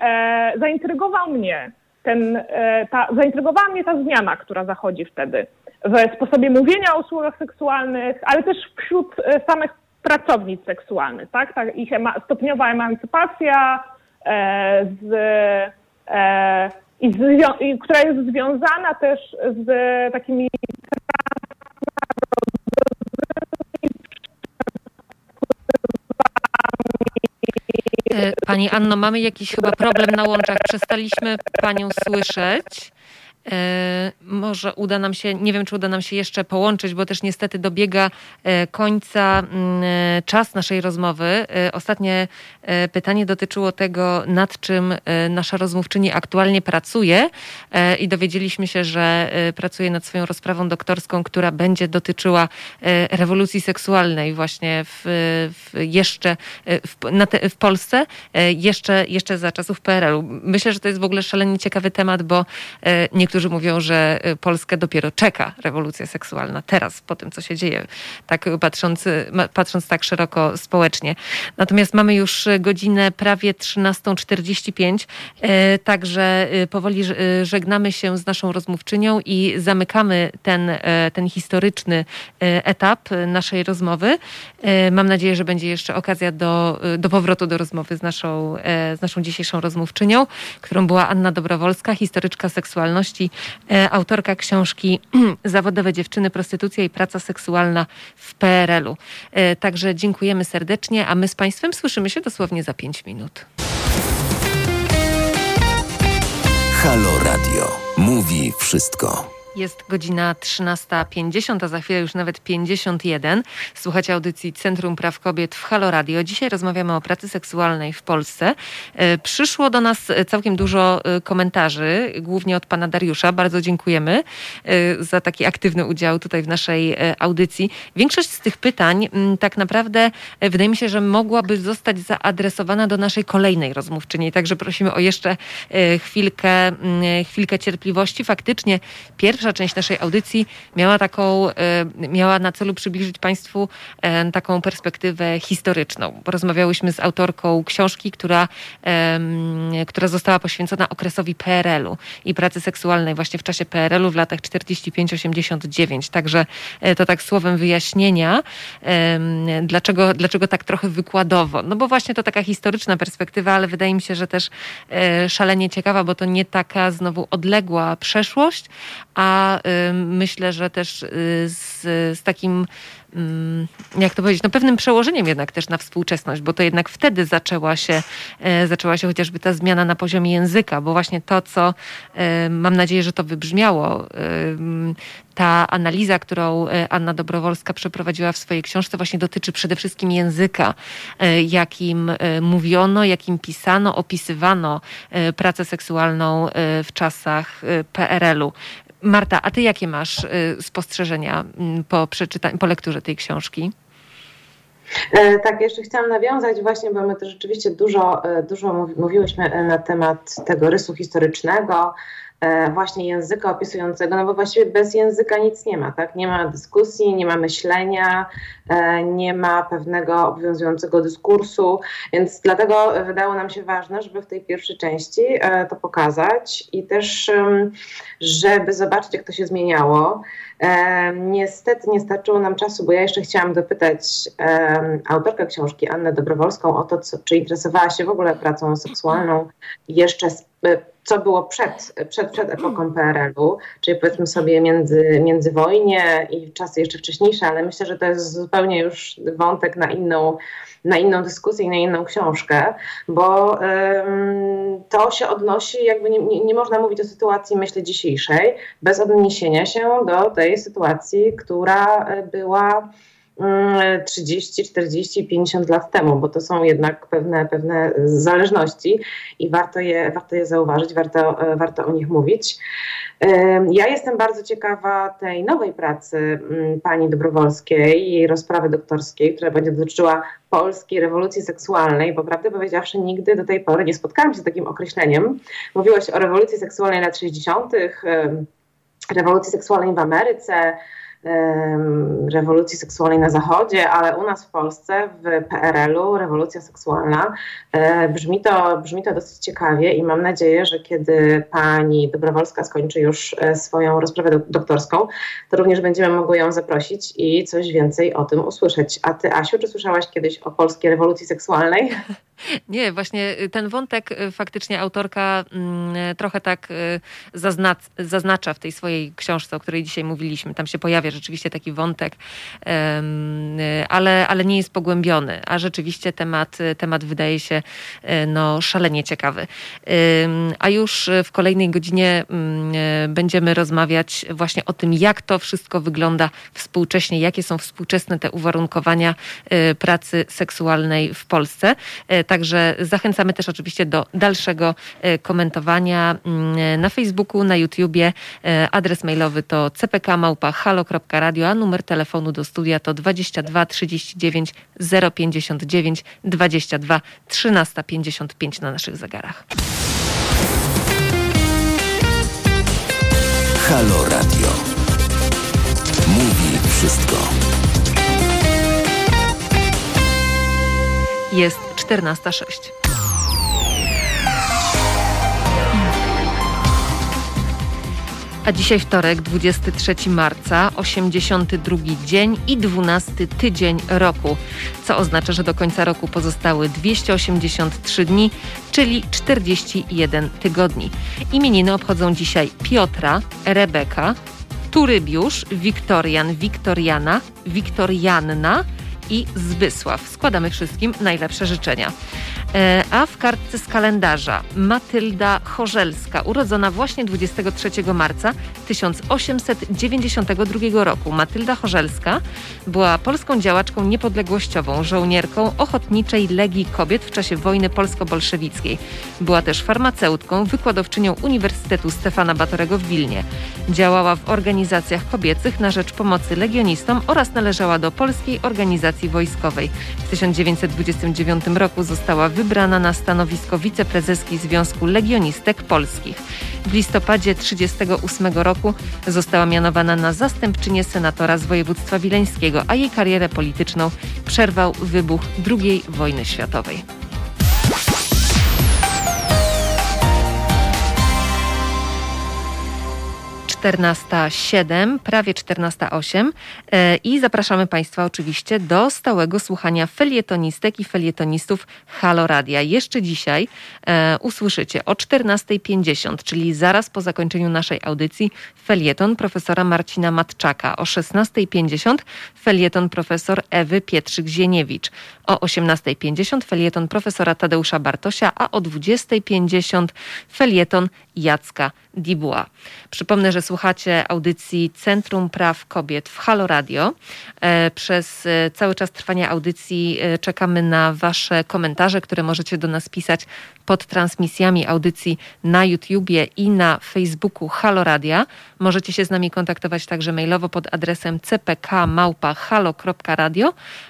zaintrygował mnie ten, e, ta, zaintrygowała mnie ta zmiana, która zachodzi wtedy w sposobie mówienia o usługach seksualnych, ale też wśród e, samych pracownic seksualnych, tak? Ta ich ema stopniowa emancypacja e, z, e, i z, i, która jest związana też z takimi pani Anno, mamy jakiś chyba problem na łączach. Przestaliśmy Panią słyszeć. E, może uda nam się, nie wiem, czy uda nam się jeszcze połączyć, bo też niestety dobiega e, końca mm, e, czas naszej rozmowy. Ostatnie pytanie dotyczyło tego, nad czym nasza rozmówczyni aktualnie pracuje i dowiedzieliśmy się, że pracuje nad swoją rozprawą doktorską, która będzie dotyczyła rewolucji seksualnej właśnie w, w jeszcze w, te, w Polsce, jeszcze, jeszcze za czasów PRL-u. Myślę, że to jest w ogóle szalenie ciekawy temat, bo niektórzy Niektórzy mówią, że y, Polskę dopiero czeka rewolucja seksualna teraz, po tym, co się dzieje, tak patrząc, patrząc tak szeroko społecznie. Natomiast mamy już godzinę prawie 13.45, y, także y, powoli żegnamy się z naszą rozmówczynią i zamykamy ten, ten historyczny etap naszej rozmowy. Mam nadzieję, że będzie jeszcze okazja do, do powrotu do rozmowy z naszą, z naszą dzisiejszą rozmówczynią, którą była Anna Dobrowolska, historyczka seksualności E, autorka książki Zawodowe dziewczyny, prostytucja i praca seksualna w PRL-u. E, także dziękujemy serdecznie, a my z Państwem słyszymy się dosłownie za 5 minut. Halo Radio. Mówi wszystko. Jest godzina 13.50, a za chwilę już nawet 51. Słuchacie audycji Centrum Praw Kobiet w Halo Radio. Dzisiaj rozmawiamy o pracy seksualnej w Polsce. E, przyszło do nas całkiem dużo e, komentarzy, głównie od pana Dariusza. Bardzo dziękujemy e, za taki aktywny udział tutaj w naszej audycji. Większość z tych pytań tak naprawdę wydaje mi się, że mogłaby zostać zaadresowana do naszej kolejnej rozmówczyni. Także prosimy o jeszcze chwilkę, chwilkę cierpliwości. Faktycznie pierwsza pierwsza część naszej audycji miała taką, e, miała na celu przybliżyć Państwu e, taką perspektywę historyczną. Rozmawiałyśmy z autorką książki, która, która została poświęcona okresowi PRL-u i pracy seksualnej właśnie w czasie PRL-u w latach 45-89. Także e, to tak słowem wyjaśnienia, dlaczego, dlaczego tak trochę wykładowo. No bo właśnie to taka historyczna perspektywa, ale wydaje mi się, że też szalenie ciekawa, bo to nie taka znowu odległa przeszłość, a myślę, że też y, z, z takim jak to powiedzieć, no pewnym przełożeniem jednak też na współczesność, bo to jednak wtedy zaczęła się, e, zaczęła się chociażby ta zmiana na poziomie języka, bo właśnie to, co e, mam nadzieję, że to wybrzmiało, e, ta analiza, którą Anna Dobrowolska przeprowadziła w swojej książce, właśnie dotyczy przede wszystkim języka, jakim mówiono, jakim pisano, opisywano pracę seksualną w czasach PRL-u. Marta, a ty jakie masz y, spostrzeżenia mm, po, po lekturze tej książki? E, tak, jeszcze chciałam nawiązać właśnie, bo my to rzeczywiście dużo, e, dużo mówiłyśmy na temat tego rysu historycznego, E, właśnie języka opisującego, no bo właściwie bez języka nic nie ma, tak? Nie ma dyskusji, nie ma myślenia, e, nie ma pewnego obowiązującego dyskursu, więc dlatego wydało nam się ważne, żeby w tej pierwszej części e, to pokazać i też, żeby zobaczyć, jak to się zmieniało. Niestety nie starczyło nam czasu, bo ja jeszcze chciałam dopytać autorkę książki, Annę Dobrowolską, o to, co, czy interesowała się w ogóle pracą seksualną jeszcze z co było przed, przed, przed epoką PRL-u, czyli powiedzmy sobie między, międzywojnie i czasy jeszcze wcześniejsze, ale myślę, że to jest zupełnie już wątek na inną, na inną dyskusję i na inną książkę, bo ym, to się odnosi, jakby nie, nie, nie, można mówić o sytuacji, myślę, dzisiejszej, bez odniesienia się do tej sytuacji, która była 30, 40, 50 lat temu, bo to są jednak pewne, pewne zależności i warto je, warto je zauważyć, warto, warto o nich mówić. Ja jestem bardzo ciekawa tej nowej pracy mm, pani Dobrowolskiej, jej rozprawy doktorskiej, która będzie dotyczyła polskiej rewolucji seksualnej, bo prawdę powiedziawszy nigdy do tej pory nie spotkałam się z takim określeniem. Mówiłaś o rewolucji seksualnej lat 60., rewolucji seksualnej w Ameryce, rewolucji seksualnej na Zachodzie, ale u nas w Polsce, w PRL-u, rewolucja seksualna. E, brzmi to, brzmi to dosyć ciekawie i mam nadzieję, że kiedy pani Dobrowolska skończy już e, swoją rozprawę doktorską, to również będziemy mogły ją zaprosić i coś więcej o tym usłyszeć. A ty, Asiu, czy słyszałaś kiedyś o polskiej rewolucji seksualnej? Nie, właśnie ten wątek y, faktycznie autorka mm, trochę tak y, zaznacza w tej swojej książce, o której dzisiaj mówiliśmy. Tam się pojawia rzeczywiście taki wątek, ale, ale nie jest pogłębiony, a rzeczywiście temat, temat wydaje się no, szalenie ciekawy. A już w kolejnej godzinie mm, będziemy rozmawiać właśnie o tym, jak to wszystko wygląda współcześnie, jakie są współczesne te uwarunkowania pracy seksualnej w Polsce. Także zachęcamy też oczywiście do dalszego komentowania mm, na Facebooku, na YouTubie. Adres mailowy to cpk.halo.radio, a numer telefonu do studia to 22 39 059 22 13 55 na naszych zegarach. Halo Radio. Mówi wszystko. Jest 14.06. A dzisiaj wtorek, 23 marca, 82 dzień i 12 tydzień roku, co oznacza, że do końca roku pozostały 283 dni, czyli 41 tygodni. Imieniny obchodzą dzisiaj Piotra, Rebeka, Turybiusz, Wiktorian, Wiktoriana, Wiktorianna, i Zbysław. Składamy wszystkim najlepsze życzenia. E, a w kartce z kalendarza Matylda Chorzelska, urodzona właśnie 23 marca 1892 roku. Matylda Chorzelska była polską działaczką niepodległościową, żołnierką Ochotniczej Legii Kobiet w czasie wojny polsko-bolszewickiej. Była też farmaceutką, wykładowczynią Uniwersytetu Stefana Batorego w Wilnie. Działała w organizacjach kobiecych na rzecz pomocy legionistom oraz należała do Polskiej Organizacji Wojskowej. W 1929 roku została wybrana na stanowisko wiceprezeski Związku Legionistek Polskich. W listopadzie 1938 roku została mianowana na zastępczynię senatora z województwa wileńskiego, a jej karierę polityczną przerwał wybuch II wojny światowej. 14.07, prawie 14.08 e, i zapraszamy Państwa oczywiście do stałego słuchania felietonistek i felietonistów Halo Radia. Jeszcze dzisiaj e, usłyszycie o 14.50, czyli zaraz po zakończeniu naszej audycji felieton profesora Marcina Matczaka. O 16.50 felieton profesor Ewy Pietrzyk-Zieniewicz. O 18.50 felieton profesora Tadeusza Bartosia, a o 20.50 felieton Jacka Dibuła. Przypomnę, że słuchacie audycji Centrum Praw Kobiet w Halo Radio. E, przez e, cały czas trwania audycji e, czekamy na Wasze komentarze, które możecie do nas pisać pod transmisjami audycji na YouTubie i na Facebooku Halo Radia. Możecie się z nami kontaktować także mailowo pod adresem cpk.halo.radio,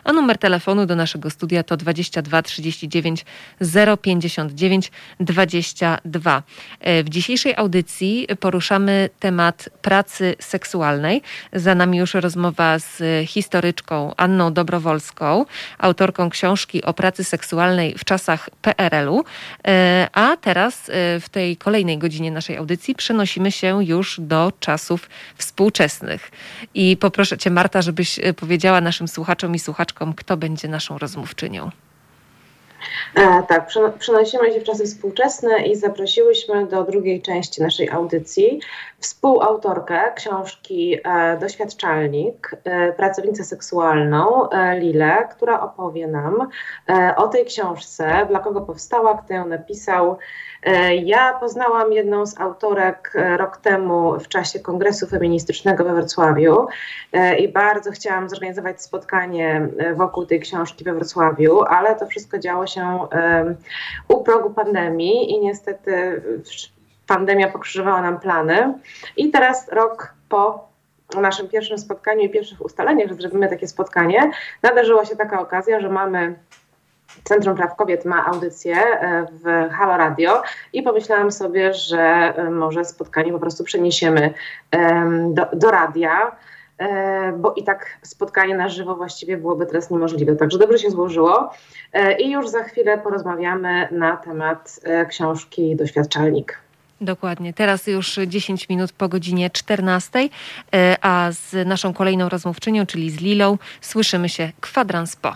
a numer telefonu do naszego studia to 22 39 059 22. W dzisiejszej audycji poruszamy temat pracy seksualnej. Za nami już rozmowa z historyczką Anną Dobrowolską, autorką książki o pracy seksualnej w czasach PRL-u. E, a teraz e, w tej kolejnej godzinie naszej audycji przenosimy się już do czasów współczesnych. I poproszę Cię, Marta, żebyś e, powiedziała naszym słuchaczom i słuchaczkom, kto będzie naszą rozmówczynią. E, tak, przenosimy się w czasy współczesne i zaprosiłyśmy do drugiej części naszej audycji współautorkę książki e, Doświadczalnik, e, pracownicę seksualną e, Lilę, która opowie nam e, o tej książce, dla kogo powstała, kto ją napisał. E, ja poznałam jedną z autorek rok temu w czasie Kongresu Feministycznego we Wrocławiu i bardzo chciałam zorganizować spotkanie wokół tej książki we Wrocławiu, ale to wszystko działo się u progu pandemii i niestety pandemia pokrzyżowała nam plany. I teraz rok po naszym pierwszym spotkaniu i pierwszych ustaleniach, że zrobimy takie spotkanie, nadarzyła się taka okazja, że mamy Centrum Praw Kobiet ma audycję e, w Halo Radio i pomyślałam sobie, że e, może spotkanie po prostu przeniesiemy do, do radia e, bo i tak spotkanie na żywo właściwie byłoby teraz niemożliwe. Także dobrze się złożyło i już za chwilę porozmawiamy na temat książki Doświadczalnik. Dokładnie. Teraz już 10 minut po godzinie 14, e, a z naszą kolejną rozmówczynią, czyli z Lilą, słyszymy się kwadrans po.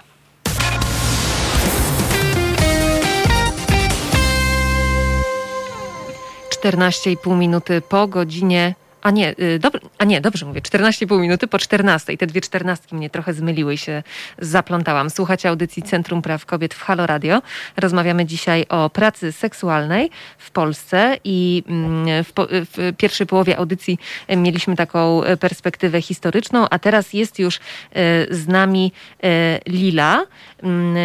Czternaście i pół minuty po godzinie a nie, y, dob- a nie, dobrze mówię, 14,5 minuty po 14. Te dwie czternastki mnie trochę zmyliły i się zaplątałam. Słuchacie audycji Centrum Praw Kobiet w Halo Radio. Rozmawiamy dzisiaj o pracy seksualnej w Polsce i mm, w, po- w pierwszej połowie audycji mieliśmy taką perspektywę historyczną, a teraz jest już y, z nami y, Lila, mm,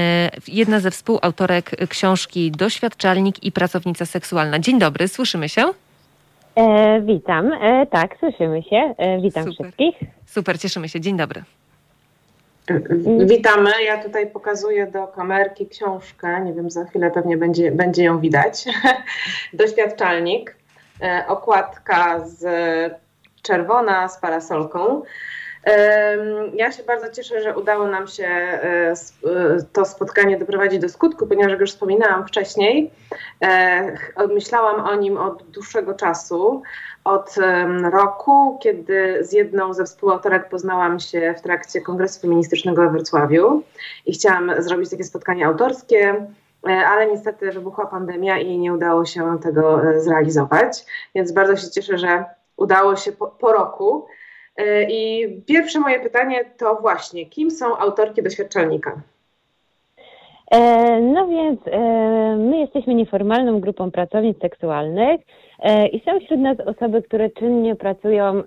jedna ze współautorek książki Doświadczalnik i pracownica seksualna. Dzień dobry, słyszymy się? E, witam. E, tak, słyszymy się. E, witam Super. wszystkich. Super, cieszymy się. Dzień dobry. Witamy. Ja tutaj pokazuję do kamerki książkę. Nie wiem, za chwilę pewnie będzie, będzie ją widać. Doświadczalnik. E, okładka z czerwona z parasolką. Ja się bardzo cieszę, że udało nam się e, e, to spotkanie doprowadzić do skutku, ponieważ jak już wspominałam wcześniej, e, myślałam o nim od dłuższego czasu, od roku, kiedy z jedną ze współautorek poznałam się w trakcie Kongresu Feministycznego we Wrocławiu i chciałam zrobić takie spotkanie autorskie, ale niestety wybuchła pandemia i nie udało się tego zrealizować, więc bardzo się cieszę, że udało się po, po roku I pierwsze moje pytanie to właśnie, kim są autorki doświadczalnika? No więc my jesteśmy nieformalną grupą pracownic seksualnych i są wśród nas osoby, które czynnie pracują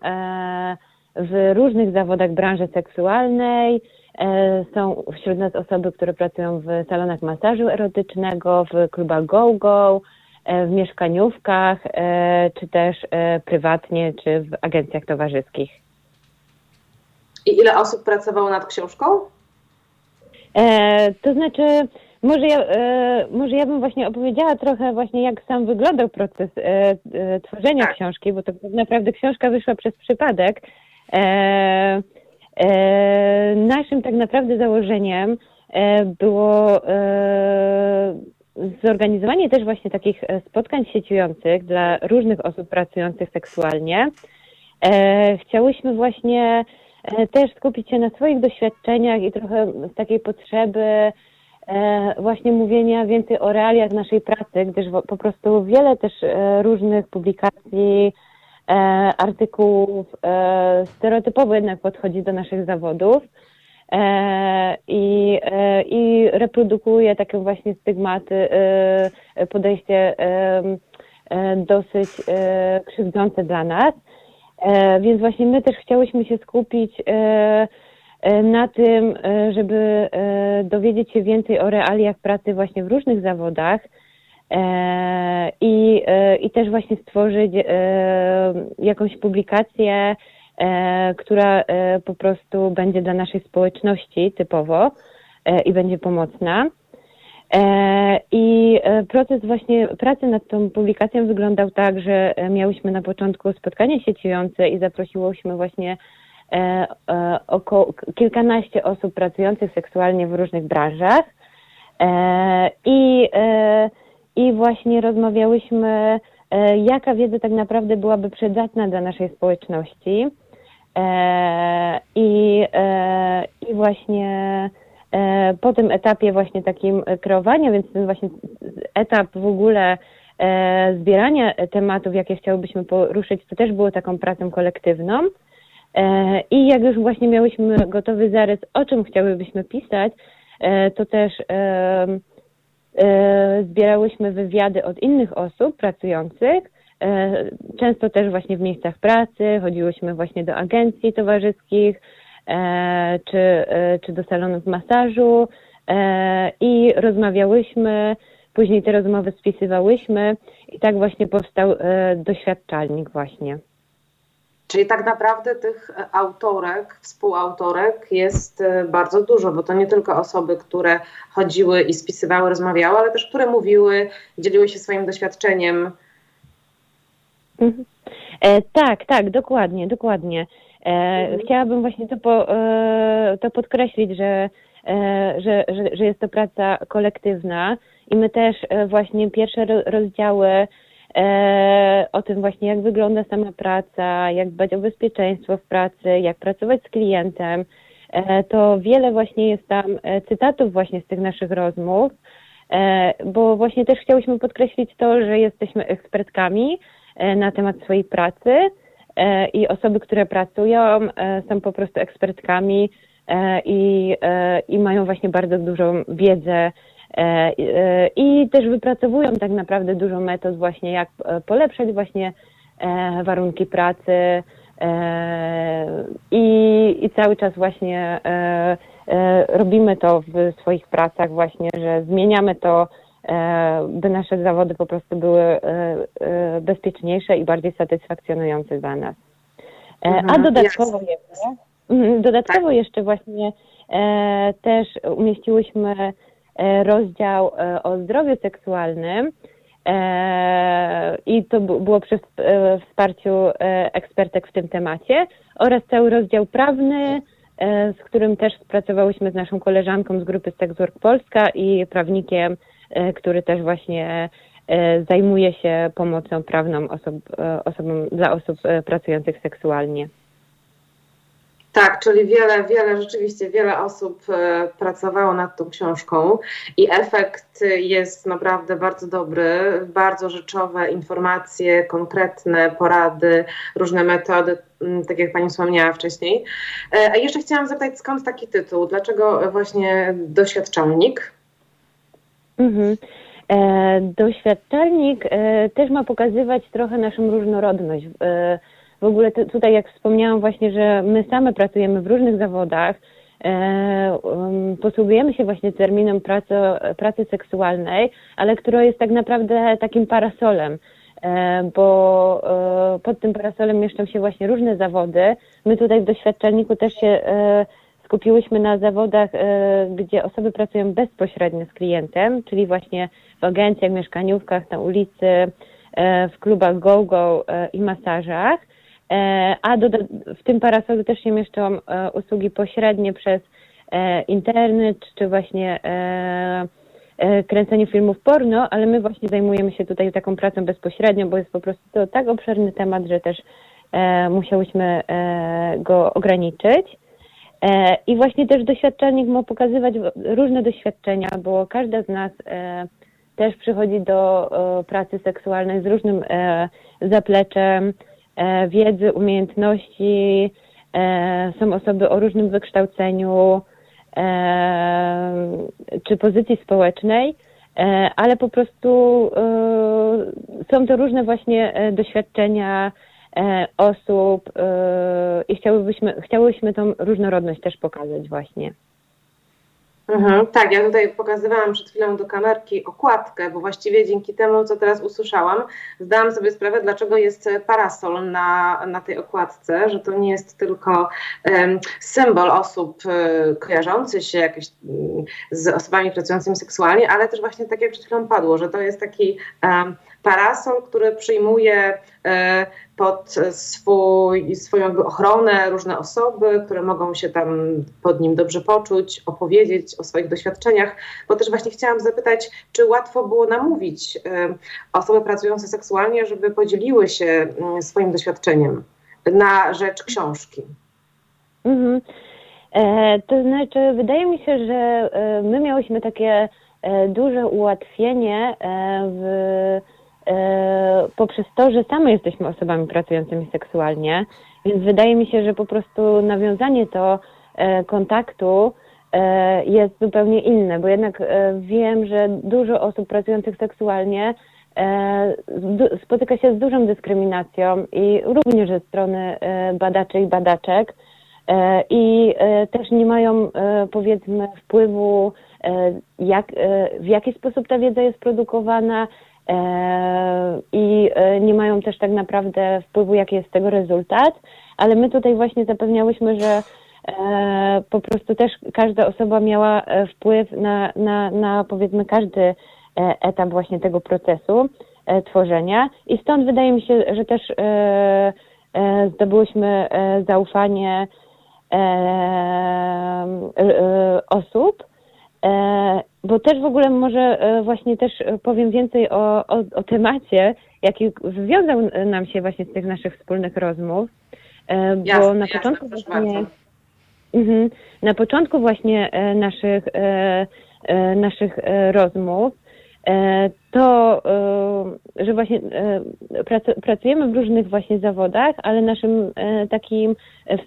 w różnych zawodach branży seksualnej. E, są wśród nas osoby, które pracują w salonach masażu erotycznego, w klubach go-go, e, w mieszkaniówkach, e, czy też prywatnie, czy w agencjach towarzyskich. I ile osób pracowało nad książką? To znaczy, może ja, może ja bym właśnie opowiedziała trochę właśnie, jak sam wyglądał proces tworzenia tak. książki, bo to tak naprawdę książka wyszła przez przypadek. E, e, naszym tak naprawdę założeniem e, było zorganizowanie też właśnie takich spotkań sieciujących dla różnych osób pracujących seksualnie. Chciałyśmy właśnie też skupić się na swoich doświadczeniach i trochę takiej potrzeby właśnie mówienia więcej o realiach naszej pracy, gdyż po prostu wiele też różnych publikacji E, artykułów e, stereotypowo jednak podchodzi do naszych zawodów e, i, i reprodukuje takie właśnie stygmaty, podejście dosyć krzywdzące dla nas. Więc właśnie my też chciałyśmy się skupić na tym, żeby dowiedzieć się więcej o realiach pracy właśnie w różnych zawodach, E, i, e, i też właśnie stworzyć e, jakąś publikację, która po prostu będzie dla naszej społeczności typowo i będzie pomocna. I proces właśnie pracy nad tą publikacją wyglądał tak, że miałyśmy na początku spotkanie sieciujące i zaprosiłyśmy właśnie około kilkanaście osób pracujących seksualnie w różnych branżach. I i właśnie rozmawiałyśmy, e, jaka wiedza tak naprawdę byłaby przydatna dla naszej społeczności. E, I, e, i właśnie po tym etapie właśnie takim kreowania, więc ten właśnie etap w ogóle zbierania tematów, jakie chciałybyśmy poruszyć, to też było taką pracą kolektywną. I jak już właśnie miałyśmy gotowy zarys, o czym chciałybyśmy pisać, to też E, zbierałyśmy wywiady od innych osób pracujących, e, często też właśnie w miejscach pracy, chodziłyśmy właśnie do agencji towarzyskich e, czy, czy do salonów masażu i rozmawiałyśmy, później te rozmowy spisywałyśmy i tak właśnie powstał doświadczalnik właśnie. Czyli tak naprawdę tych e, autorek, współautorek jest e, bardzo dużo, bo to nie tylko osoby, które chodziły i spisywały, rozmawiały, ale też które mówiły, dzieliły się swoim doświadczeniem. Mhm. E, tak, tak, dokładnie, dokładnie. E, mhm. Chciałabym właśnie to, po, e, to podkreślić, że, e, że, że, że jest to praca kolektywna i my też właśnie pierwsze rozdziały o tym właśnie, jak wygląda sama praca, jak dbać o bezpieczeństwo w pracy, jak pracować z klientem. To wiele właśnie jest tam cytatów właśnie z tych naszych rozmów, bo właśnie też chciałyśmy podkreślić to, że jesteśmy ekspertkami na temat swojej pracy i osoby, które pracują, są po prostu ekspertkami i, i mają właśnie bardzo dużą wiedzę E, e, I też wypracowują tak naprawdę dużo metod właśnie, jak e, polepszać właśnie warunki pracy i, i cały czas właśnie robimy to w swoich pracach właśnie, że zmieniamy to, by nasze zawody po prostu były bezpieczniejsze i bardziej satysfakcjonujące dla nas. A mhm, dodatkowo jeszcze, mhm, dodatkowo tak. jeszcze właśnie też umieściłyśmy E, rozdział e, o zdrowiu seksualnym e, i to było przy wsparciu ekspertek w tym temacie oraz cały rozdział prawny, z którym też pracowałyśmy z naszą koleżanką z grupy Sexwork Polska i prawnikiem, który też właśnie zajmuje się pomocą prawną osób, osobom, dla osób pracujących seksualnie. Tak, czyli wiele, wiele, rzeczywiście wiele osób e, pracowało nad tą książką i efekt jest naprawdę bardzo dobry. Bardzo rzeczowe informacje, konkretne porady, różne metody, tak jak Pani wspomniała wcześniej. E, a jeszcze chciałam zapytać, skąd taki tytuł? Dlaczego właśnie doświadczalnik? Mhm. E, doświadczalnik e, też ma pokazywać trochę naszą różnorodność. E, w ogóle tutaj, jak wspomniałam właśnie, że my same pracujemy w różnych zawodach, um, posługujemy się właśnie terminem pracy, pracy seksualnej, ale która jest tak naprawdę takim parasolem, bo pod tym parasolem mieszczą się właśnie różne zawody. My tutaj w doświadczalniku też się skupiłyśmy na zawodach, e, gdzie osoby pracują bezpośrednio z klientem, czyli właśnie w agencjach, mieszkaniówkach, na ulicy, e, w klubach go-go e, i masażach. A do, w tym parasolu też się mieszczą usługi pośrednie przez internet, czy właśnie kręcenie filmów porno, ale my właśnie zajmujemy się tutaj taką pracą bezpośrednią, bo jest po prostu to tak obszerny temat, że też musiałyśmy go ograniczyć. E, I właśnie też doświadczalnik ma pokazywać różne doświadczenia, bo każda z nas e, też przychodzi do pracy seksualnej z różnym e, zapleczem wiedzy, umiejętności. Są osoby o różnym wykształceniu czy pozycji społecznej, ale po prostu są to różne właśnie doświadczenia, osób e, i chciałybyśmy, chciałybyśmy tą różnorodność też pokazać właśnie. Mhm, tak, ja tutaj pokazywałam przed chwilą do kamerki okładkę, bo właściwie dzięki temu, co teraz usłyszałam, zdałam sobie sprawę, dlaczego jest parasol na, na tej okładce, że to nie jest tylko um, symbol osób um, kojarzących się jakieś, um, z osobami pracującymi seksualnie, ale też właśnie tak jak przed chwilą padło, że to jest taki parasol, który przyjmuje e, pod swój, swoją ochronę różne osoby, które mogą się tam pod nim dobrze poczuć, opowiedzieć o swoich doświadczeniach, bo też właśnie chciałam zapytać, czy łatwo było namówić e, osoby pracujące seksualnie, żeby podzieliły się mm, swoim doświadczeniem na rzecz książki? Mhm. E, to znaczy, wydaje mi się, że e, my miałyśmy takie duże ułatwienie w poprzez to, że same jesteśmy osobami pracującymi seksualnie, więc wydaje mi się, że po prostu nawiązanie to e, kontaktu e, jest zupełnie inne, bo jednak wiem, że dużo osób pracujących seksualnie spotyka się z dużą dyskryminacją i również ze strony badaczy i badaczek i też nie mają powiedzmy wpływu, jak, w jaki sposób ta wiedza jest produkowana, E, i e, nie mają też tak naprawdę wpływu, jaki jest tego rezultat, ale my tutaj właśnie zapewniałyśmy, że e, po prostu też każda osoba miała wpływ na, na, na powiedzmy każdy etap właśnie tego procesu tworzenia. I stąd wydaje mi się, że też zdobyłyśmy zaufanie osób, E, bo też w ogóle może e, właśnie też powiem więcej o, o, o temacie, jaki wywiązał nam się właśnie z tych naszych wspólnych rozmów. E, bo jasne, na początku jasne, właśnie. Mhm, na początku właśnie naszych, naszych rozmów to, że właśnie pracujemy w różnych właśnie zawodach, ale naszym takim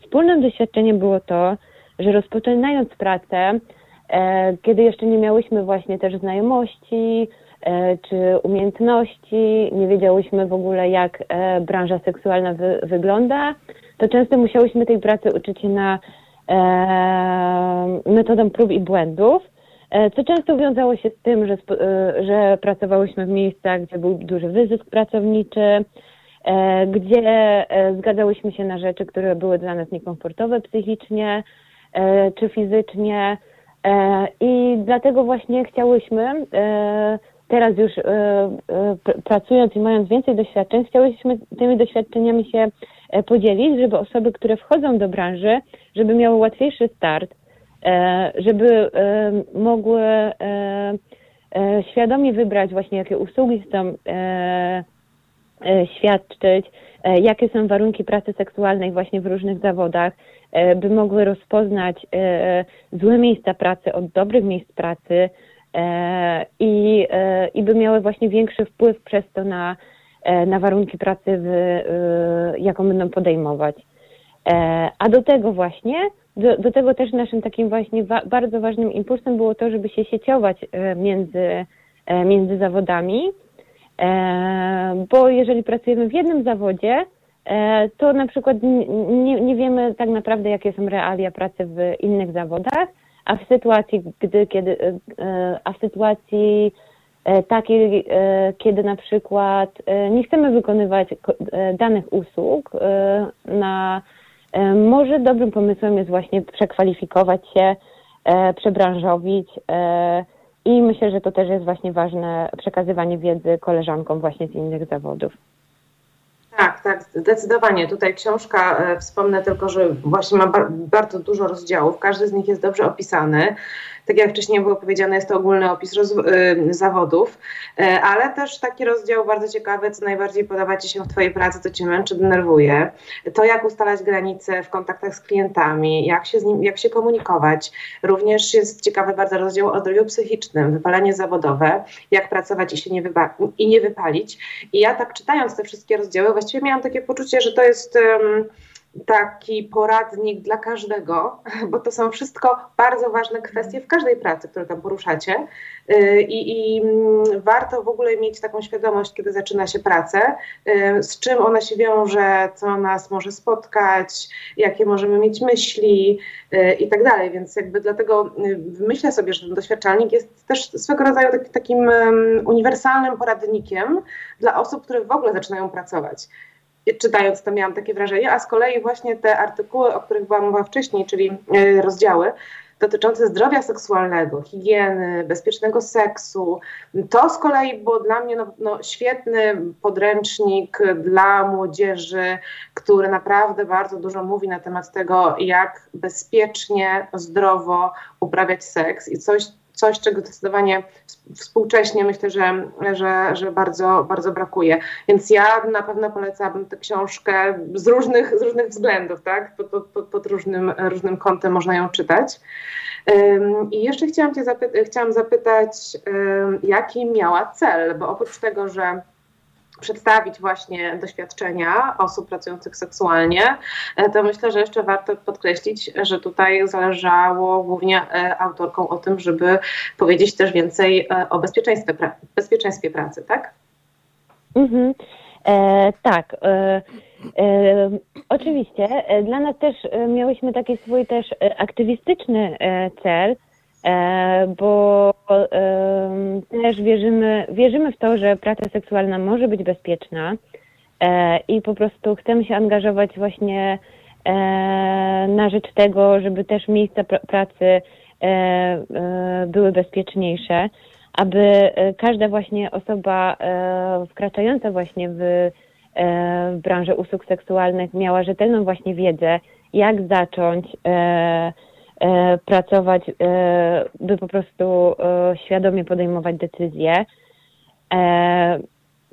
wspólnym doświadczeniem było to, że rozpoczynając pracę, E, kiedy jeszcze nie miałyśmy właśnie też znajomości e, czy umiejętności, nie wiedziałyśmy w ogóle, jak e, branża seksualna wy, wygląda, to często musiałyśmy tej pracy uczyć się na metodą prób i błędów, co często wiązało się z tym, że, że pracowałyśmy w miejscach, gdzie był duży wyzysk pracowniczy, gdzie zgadzałyśmy się na rzeczy, które były dla nas niekomfortowe psychicznie czy fizycznie, E, I dlatego właśnie chciałyśmy, e, teraz już e, pracując i mając więcej doświadczeń, chciałyśmy tymi doświadczeniami się podzielić, żeby osoby, które wchodzą do branży, żeby miały łatwiejszy start, żeby mogły świadomie wybrać właśnie, jakie usługi chcą świadczyć, jakie są warunki pracy seksualnej właśnie w różnych zawodach, by mogły rozpoznać złe miejsca pracy od dobrych miejsc pracy i, i by miały właśnie większy wpływ przez to na, na warunki pracy, w, jaką będą podejmować. A do tego właśnie do, do tego też naszym takim właśnie wa bardzo ważnym impulsem było to, żeby się sieciować e, między, e, między zawodami, e, bo jeżeli pracujemy w jednym zawodzie, to na przykład nie, nie wiemy tak naprawdę, jakie są realia pracy w innych zawodach, a w sytuacji, gdy, kiedy, a w sytuacji takiej, kiedy na przykład nie chcemy wykonywać danych usług na E, może dobrym pomysłem jest właśnie przekwalifikować się, e, przebranżowić e, i myślę, że to też jest właśnie ważne przekazywanie wiedzy koleżankom właśnie z innych zawodów. Tak, tak, zdecydowanie. Tutaj książka, wspomnę tylko, że właśnie ma bardzo dużo rozdziałów, każdy z nich jest dobrze opisany tak jak wcześniej było powiedziane, jest to ogólny opis y, zawodów, y, ale też taki rozdział bardzo ciekawy, co najbardziej podoba Ci się w Twojej pracy, co Cię męczy, denerwuje. To, jak ustalać granice w kontaktach z klientami, jak się, z nim, jak się komunikować. Również jest ciekawy bardzo rozdział o zdrowiu psychicznym, wypalenie zawodowe, jak pracować i się nie, i nie wypalić. I ja tak czytając te wszystkie rozdziały, właściwie miałam takie poczucie, że to jest... taki poradnik dla każdego, bo to są wszystko bardzo ważne kwestie w każdej pracy, które tam poruszacie. Y, I, I, mm, warto w ogóle mieć taką świadomość, kiedy zaczyna się pracę, y, z czym ona się wiąże, co nas może spotkać, jakie możemy mieć myśli y, i tak dalej. Więc jakby dlatego myślę sobie, że ten doświadczalnik jest też swego rodzaju takim uniwersalnym poradnikiem dla osób, które w ogóle zaczynają pracować czytając to miałam takie wrażenie, a z kolei właśnie te artykuły, o których była mowa wcześniej, czyli e, rozdziały dotyczące zdrowia seksualnego, higieny, bezpiecznego seksu, to z kolei było dla mnie no, no, świetny podręcznik dla młodzieży, który naprawdę bardzo dużo mówi na temat tego, jak bezpiecznie, zdrowo uprawiać seks i coś, coś, czego zdecydowanie współcześnie myślę, że, że, że bardzo, bardzo brakuje. Więc ja na pewno polecałabym tę książkę z różnych, z różnych względów, tak? Pod, pod, pod różnym, różnym kątem można ją czytać. I jeszcze chciałam Cię zapy- chciałam zapytać, jaki miała cel, bo oprócz tego, że przedstawić właśnie doświadczenia osób pracujących seksualnie, e, to myślę, że jeszcze warto podkreślić, że tutaj zależało głównie e, autorkom o tym, żeby powiedzieć też więcej e, o bezpieczeństwie, bezpieczeństwie pracy, tak? Mhm. E, tak. E, e, oczywiście. Dla nas też miałyśmy taki swój też aktywistyczny cel, bo też wierzymy, wierzymy w to, że praca seksualna może być bezpieczna e, i po prostu chcemy się angażować właśnie e, na rzecz tego, żeby też miejsca pracy były bezpieczniejsze, aby każda właśnie osoba wkraczająca właśnie w, w branżę usług seksualnych miała rzetelną właśnie wiedzę, jak zacząć E, pracować, e, by po prostu e, świadomie podejmować decyzje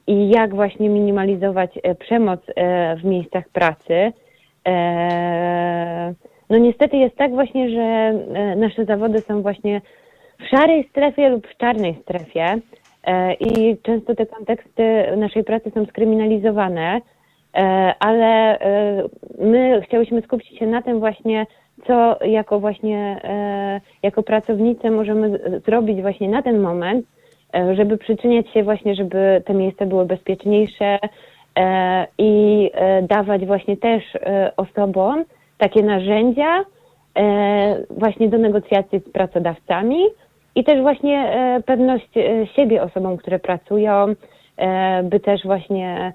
i jak właśnie minimalizować przemoc w miejscach pracy. No niestety jest tak właśnie, że nasze zawody są właśnie w szarej strefie lub w czarnej strefie i często te konteksty naszej pracy są skryminalizowane, ale my chciałyśmy skupić się na tym właśnie, co jako właśnie, e, jako pracownicy możemy zrobić właśnie na ten moment, e, żeby przyczyniać się właśnie, żeby te miejsca były bezpieczniejsze e, i dawać właśnie też osobom takie narzędzia właśnie do negocjacji z pracodawcami i też właśnie pewność siebie osobom, które pracują, by też właśnie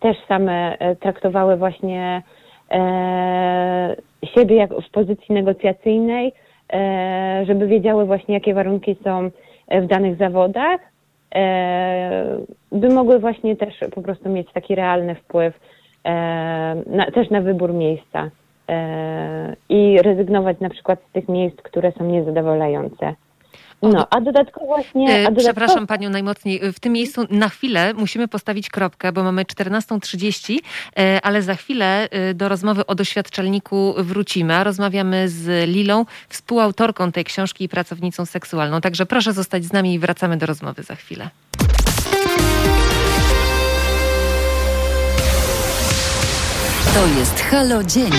też same traktowały właśnie siebie jak w pozycji negocjacyjnej, e, żeby wiedziały właśnie, jakie warunki są w danych zawodach, e, by mogły właśnie też po prostu mieć taki realny wpływ e, na, też na wybór miejsca e, i rezygnować na przykład z tych miejsc, które są niezadowalające. No, a dodatkowo właśnie... A dodatkowo... Przepraszam Panią najmocniej, w tym miejscu na chwilę musimy postawić kropkę, bo mamy 14.30, ale za chwilę do rozmowy o doświadczalniku wrócimy. A rozmawiamy z Lilą, współautorką tej książki i pracownicą seksualną. Także proszę zostać z nami i wracamy do rozmowy za chwilę. To jest Halo Dzień.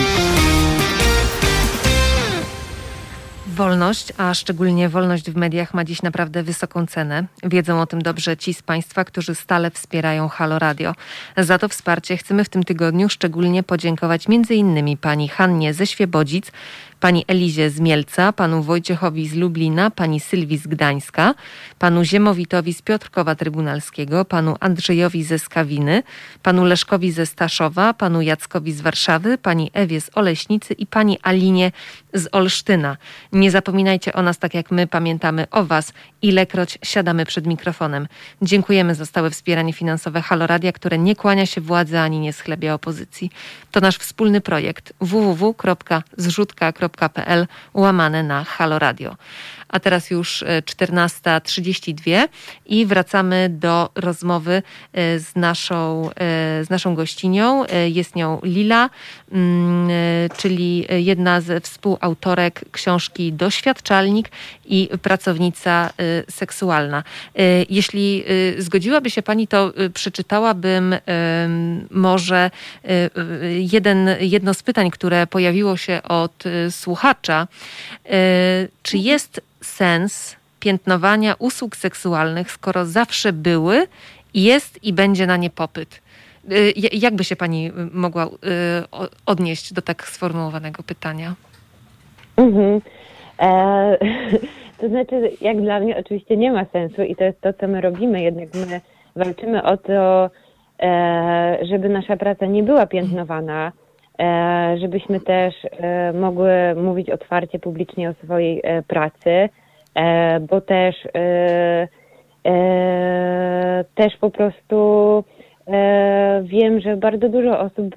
Wolność, a szczególnie wolność w mediach ma dziś naprawdę wysoką cenę. Wiedzą o tym dobrze ci z Państwa, którzy stale wspierają Halo Radio. Za to wsparcie chcemy w tym tygodniu szczególnie podziękować m.in. pani Hannie ze Świebodzic, pani Elizie z Mielca, panu Wojciechowi z Lublina, pani Sylwii z Gdańska, panu Ziemowitowi z Piotrkowa Trybunalskiego, panu Andrzejowi ze Skawiny, panu Leszkowi ze Staszowa, panu Jackowi z Warszawy, pani Ewie z Oleśnicy i pani Alinie z Olsztyna. Nie zapominajcie o nas tak jak my pamiętamy o was, ilekroć siadamy przed mikrofonem. Dziękujemy za stałe wspieranie finansowe Haloradia, które nie kłania się władzy ani nie schlebia opozycji. To nasz wspólny projekt www.zrzutka.pl łamane na Halo Radio. A teraz już 14.32 e, i wracamy do rozmowy e, z naszą, e, z naszą gościnią. Jest nią Lila, mm, czyli jedna ze współautorek książki Doświadczalnik i pracownica seksualna. Jeśli zgodziłaby się Pani, to przeczytałabym może jeden, jedno z pytań, które pojawiło się od słuchacza. Czy jest sens piętnowania usług seksualnych, skoro zawsze były, jest i będzie na nie popyt? Y, jak by się pani mogła y, odnieść do tak sformułowanego pytania? Mhm. E, to znaczy, jak dla mnie oczywiście nie ma sensu i to jest to, co my robimy, jednak my walczymy o to, e, żeby nasza praca nie była piętnowana, żebyśmy też e, mogły mówić otwarcie, publicznie o swojej e, pracy, E, bo też e, e, też po prostu wiem, że bardzo dużo osób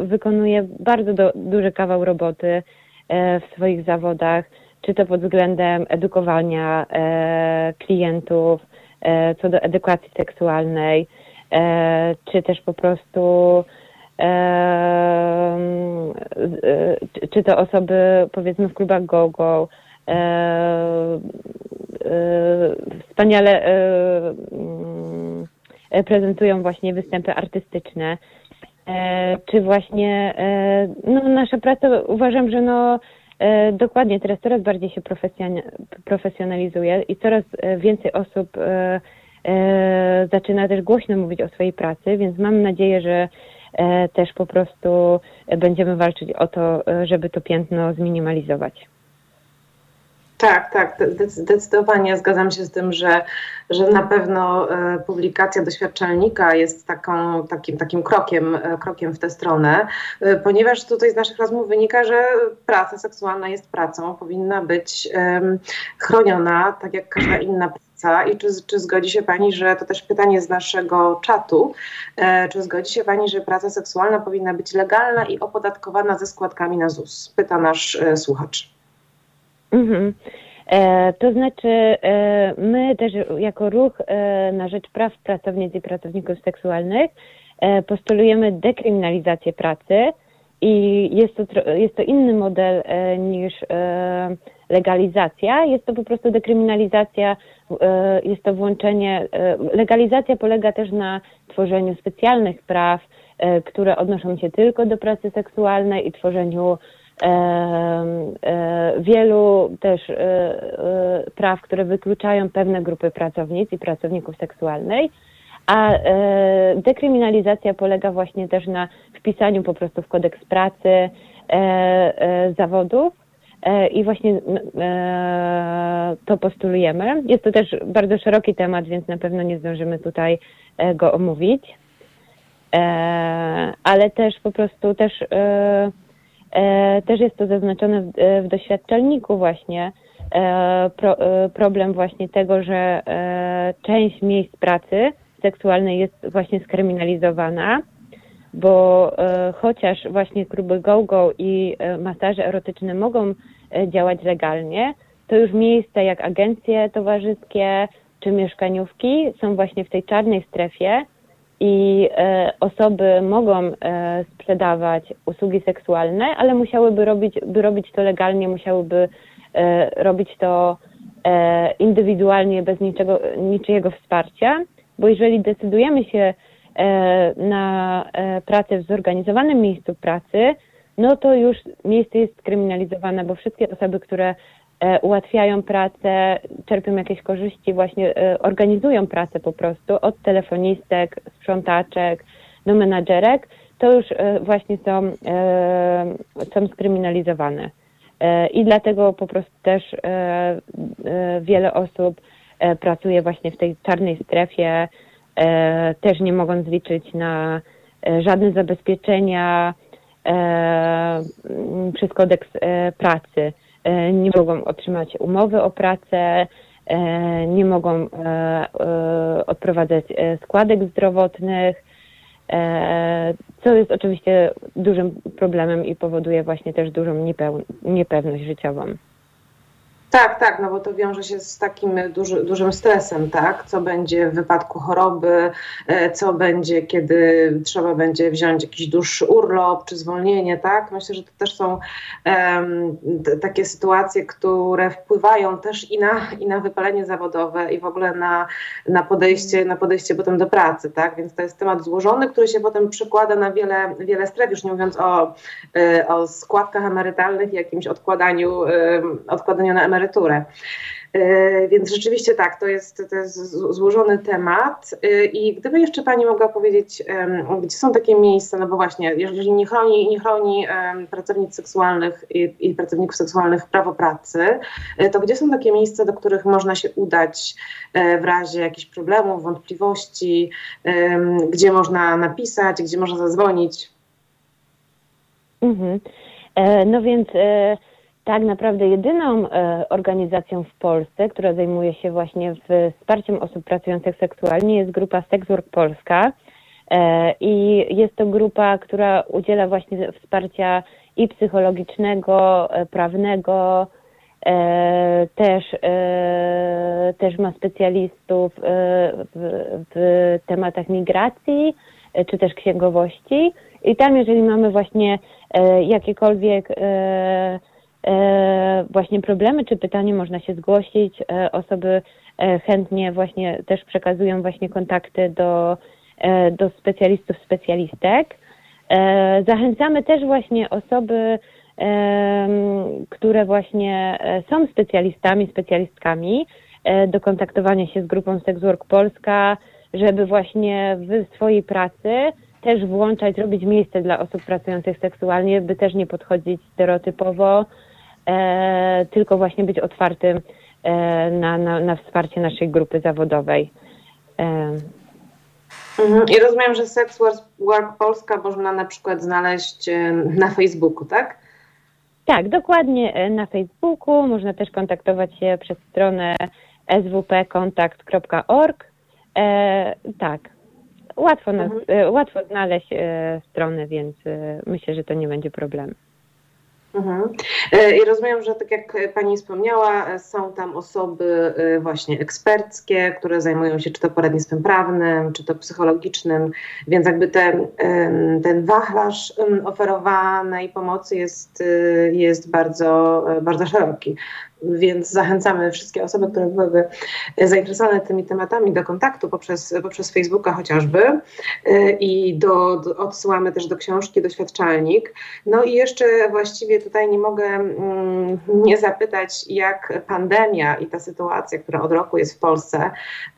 wykonuje bardzo do, duży kawał roboty w swoich zawodach, czy to pod względem edukowania klientów, co do edukacji seksualnej, czy też po prostu czy to osoby powiedzmy w klubach go-go, E, e, wspaniale e, mm, prezentują właśnie występy artystyczne. Czy właśnie no, nasza praca uważam, że no dokładnie teraz coraz bardziej się profesjonalizuje i coraz więcej osób zaczyna też głośno mówić o swojej pracy, więc mam nadzieję, że też po prostu będziemy walczyć o to, żeby to piętno zminimalizować. Tak, tak, zdecydowanie zgadzam się z tym, że, że na pewno e, publikacja doświadczalnika jest taką, takim, takim krokiem, e, krokiem w tę stronę, e, ponieważ tutaj z naszych rozmów wynika, że praca seksualna jest pracą, powinna być chroniona, tak jak każda inna praca. I czy, czy zgodzi się Pani, że to też pytanie z naszego czatu, czy zgodzi się Pani, że praca seksualna powinna być legalna i opodatkowana ze składkami na ZUS? Pyta nasz słuchacz. Mhm. E, to znaczy, e, my też jako ruch e, na rzecz praw pracownic i pracowników seksualnych e, postulujemy dekryminalizację pracy i jest to, jest to inny model e, niż e, legalizacja. Jest to po prostu dekryminalizacja, jest to włączenie. Legalizacja polega też na tworzeniu specjalnych praw, które odnoszą się tylko do pracy seksualnej i tworzeniu E, wielu też e, e, praw, które wykluczają pewne grupy pracownic i pracowników seksualnej, a dekryminalizacja polega właśnie też na wpisaniu po prostu w kodeks pracy zawodów i właśnie to postulujemy. Jest to też bardzo szeroki temat, więc na pewno nie zdążymy tutaj go omówić, ale też po prostu też E, też jest to zaznaczone w, e, doświadczalniku właśnie. E, pro, problem właśnie tego, że część miejsc pracy seksualnej jest właśnie skryminalizowana, bo chociaż właśnie kluby go-go i masaże erotyczne mogą działać legalnie, to już miejsca jak agencje towarzyskie czy mieszkaniówki są właśnie w tej czarnej strefie i e, osoby mogą e, sprzedawać usługi seksualne, ale musiałyby robić, by robić to legalnie, musiałyby e, robić to e, indywidualnie, bez niczego, niczyjego wsparcia, bo jeżeli decydujemy się e, na e, pracę w zorganizowanym miejscu pracy, no to już miejsce jest skryminalizowane, bo wszystkie osoby, które e, ułatwiają pracę, czerpią jakieś korzyści, właśnie e, organizują pracę po prostu od telefonistek, sprzątaczek do menadżerek, to już e, właśnie są, są skryminalizowane. I dlatego po prostu też wiele osób pracuje właśnie w tej czarnej strefie, też nie mogąc liczyć na żadne zabezpieczenia, E, przez kodeks e, pracy. E, nie mogą otrzymać umowy o pracę, nie mogą odprowadzać składek zdrowotnych, co jest oczywiście dużym problemem i powoduje właśnie też dużą niepewność życiową. Tak, tak, no bo to wiąże się z takim duży, dużym stresem, tak? Co będzie w wypadku choroby, e, co będzie, kiedy trzeba będzie wziąć jakiś dłuższy urlop czy zwolnienie, tak? Myślę, że to też są um, takie sytuacje, które wpływają też i na, i na wypalenie zawodowe i w ogóle na, na, podejście, na podejście potem do pracy, tak? Więc to jest temat złożony, który się potem przekłada na wiele, wiele stref, już nie mówiąc o, e, o składkach emerytalnych i jakimś odkładaniu, odkładaniu na emeryturę emeryturę. E, więc rzeczywiście tak, to jest, to jest złożony temat. E, I gdyby jeszcze Pani mogła powiedzieć, gdzie są takie miejsca, no bo właśnie, jeżeli nie chroni, nie chroni pracownic seksualnych i, i pracowników seksualnych prawo pracy, e, to gdzie są takie miejsca, do których można się udać w razie jakichś problemów, wątpliwości, gdzie można napisać, gdzie można zadzwonić? Mhm. No więc tak naprawdę jedyną e, organizacją w Polsce, która zajmuje się właśnie wsparciem osób pracujących seksualnie jest grupa Sexwork Polska. E, I jest to grupa, która udziela właśnie wsparcia i psychologicznego, e, prawnego, też, też ma specjalistów w, w tematach migracji czy też księgowości. I tam, jeżeli mamy właśnie jakiekolwiek właśnie problemy czy pytanie można się zgłosić. E, osoby e, chętnie właśnie też przekazują właśnie kontakty do, do specjalistów, specjalistek. Zachęcamy też właśnie osoby, które właśnie są specjalistami, specjalistkami do kontaktowania się z grupą Sexwork Polska, żeby właśnie w swojej pracy też włączać, robić miejsce dla osób pracujących seksualnie, by też nie podchodzić stereotypowo, e, tylko właśnie być otwartym e, na, na, na wsparcie naszej grupy zawodowej. E. Mhm. I rozumiem, że Sex Work Polska można na przykład znaleźć e, na Facebooku, tak? Tak, dokładnie e, na Facebooku. Można też kontaktować się przez stronę swpkontakt.org. E, tak, łatwo, nas, mhm. łatwo znaleźć e, stronę, więc myślę, że to nie będzie problemu. Mhm. E, I rozumiem, że tak jak Pani wspomniała, są tam osoby e, właśnie eksperckie, które zajmują się czy to poradnictwem prawnym, czy to psychologicznym, więc jakby ten, ten wachlarz oferowanej pomocy jest, e, jest bardzo, bardzo szeroki. Więc zachęcamy wszystkie osoby, które byłyby zainteresowane tymi tematami do kontaktu poprzez, poprzez Facebooka chociażby y, i do, do, odsyłamy też do książki Doświadczalnik. No i jeszcze właściwie tutaj nie mogę mm, nie zapytać, jak pandemia i ta sytuacja, która od roku jest w Polsce,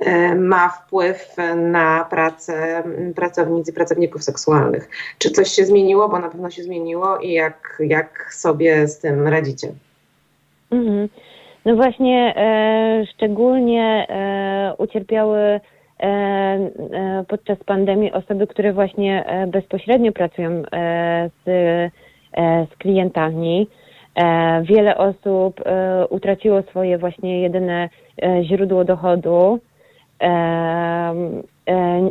y, ma wpływ na pracę pracownic i pracowników seksualnych. Czy coś się zmieniło, bo na pewno się zmieniło i jak, jak sobie z tym radzicie? Mhm. No właśnie, e, szczególnie e, ucierpiały e, e podczas pandemii osoby, które właśnie e, bezpośrednio pracują e, z, z klientami. Wiele osób utraciło swoje właśnie jedyne źródło dochodu.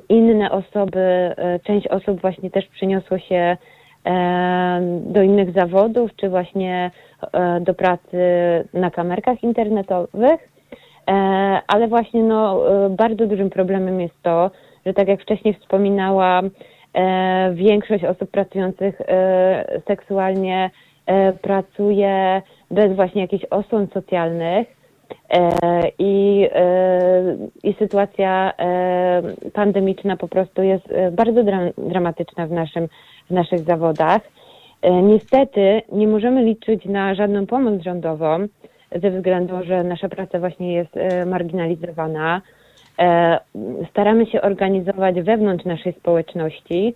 Inne osoby, część osób właśnie też przyniosło się do innych zawodów, czy właśnie do pracy na kamerkach internetowych. Ale właśnie no, bardzo dużym problemem jest to, że tak jak wcześniej wspominałam, większość osób pracujących seksualnie pracuje bez właśnie jakichś osłon socjalnych e, i, e, i sytuacja e, pandemiczna po prostu jest bardzo dramatyczna w, naszym, w naszych zawodach. Niestety nie możemy liczyć na żadną pomoc rządową ze względu, że nasza praca właśnie jest marginalizowana. Staramy się organizować wewnątrz naszej społeczności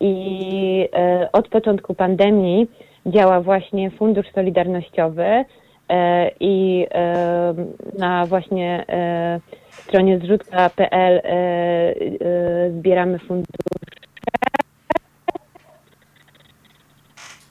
i od początku pandemii działa właśnie Fundusz Solidarnościowy e, i e, na właśnie e, stronie zrzutka.pl zbieramy fundusze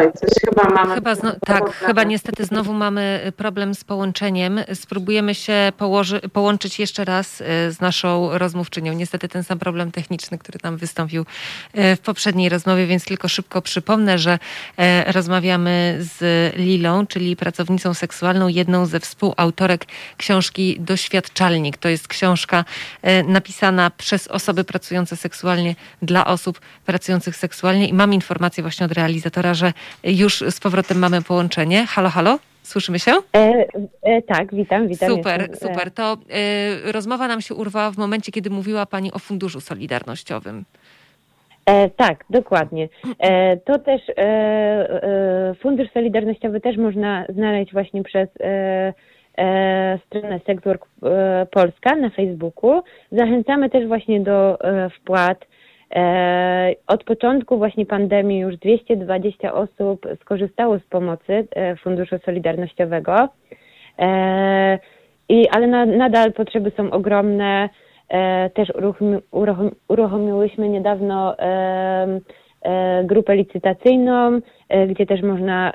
Oj, coś chyba mamy. Chyba zno, tak, chyba niestety znowu mamy y, problem z połączeniem. Spróbujemy się położy, połączyć jeszcze raz y, z naszą rozmówczynią. Niestety ten sam problem techniczny, który nam wystąpił y, w poprzedniej rozmowie, więc tylko szybko przypomnę, że rozmawiamy z Lilą, czyli pracownicą seksualną, jedną ze współautorek książki Doświadczalnik. To jest książka napisana przez osoby pracujące seksualnie dla osób pracujących seksualnie i mam informację właśnie od realizatora, że już z powrotem mamy połączenie. Halo, halo? Słyszymy się? E, e, tak, witam, witam. Super, jestem, e, super. To e, rozmowa nam się urwała w momencie, kiedy mówiła Pani o Funduszu Solidarnościowym. E, tak, dokładnie. E, to też Fundusz Solidarnościowy też można znaleźć właśnie przez stronę Sexwork Polska na Facebooku. Zachęcamy też właśnie do wpłat od początku właśnie pandemii już 220 osób skorzystało z pomocy e, Funduszu Solidarnościowego, e, I, ale na, nadal potrzeby są ogromne. Też uruchomiłyśmy niedawno grupę licytacyjną, gdzie też można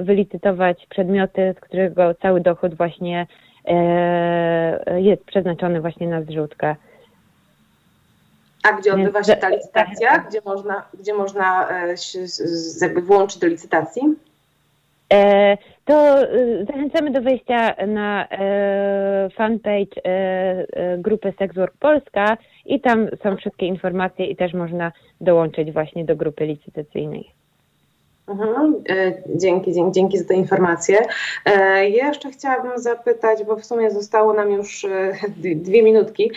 wylicytować przedmioty, z którego cały dochód właśnie jest przeznaczony właśnie na zrzutkę. A gdzie odbywa się ta licytacja? Gdzie można, gdzie można e, się jakby włączyć do licytacji? E, to e, zachęcamy do wejścia na fanpage grupy Sexwork Polska i tam są wszystkie informacje i też można dołączyć właśnie do grupy licytacyjnej. Mhm. E, dzięki, dzięki, dzięki za te informacje. E, jeszcze chciałabym zapytać, bo w sumie zostało nam już e, dwie minutki.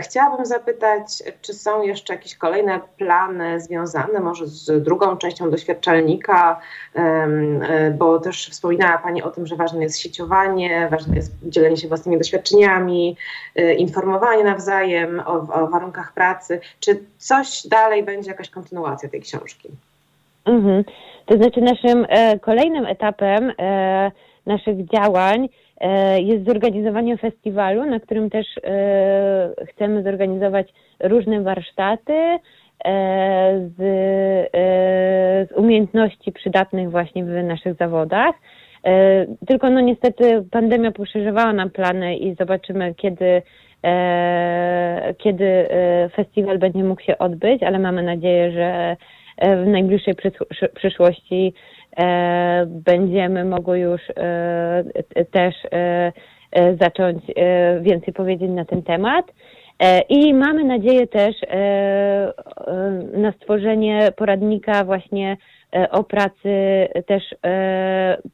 Chciałabym zapytać, czy są jeszcze jakieś kolejne plany związane może z drugą częścią doświadczalnika, bo też wspominała Pani o tym, że ważne jest sieciowanie, ważne jest dzielenie się własnymi doświadczeniami, informowanie nawzajem o, o warunkach pracy. Czy coś dalej będzie jakaś kontynuacja tej książki? Mhm. To znaczy naszym e, kolejnym etapem e, naszych działań e, jest zorganizowanie festiwalu, na którym też e, chcemy zorganizować różne warsztaty e, z, e, z, umiejętności przydatnych właśnie w naszych zawodach. Tylko no niestety pandemia poszerzywała nam plany i zobaczymy kiedy kiedy festiwal będzie mógł się odbyć, ale mamy nadzieję, że w najbliższej przyszłości e, będziemy mogły już e, też zacząć więcej powiedzieć na ten temat. I mamy nadzieję też na stworzenie poradnika właśnie o pracy też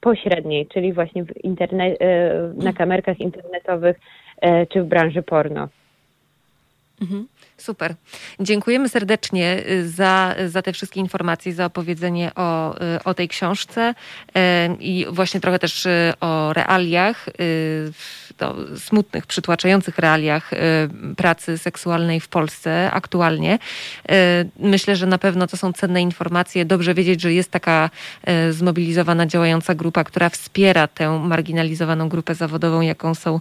pośredniej, czyli właśnie na kamerkach internetowych czy w branży porno. Mhm. Super. Dziękujemy serdecznie y, za, za te wszystkie informacje, za opowiedzenie o, y, o tej książce y, i właśnie trochę też o realiach, smutnych, przytłaczających realiach pracy seksualnej w Polsce aktualnie. Myślę, że na pewno to są cenne informacje. Dobrze wiedzieć, że jest taka zmobilizowana, działająca grupa, która wspiera tę marginalizowaną grupę zawodową, jaką są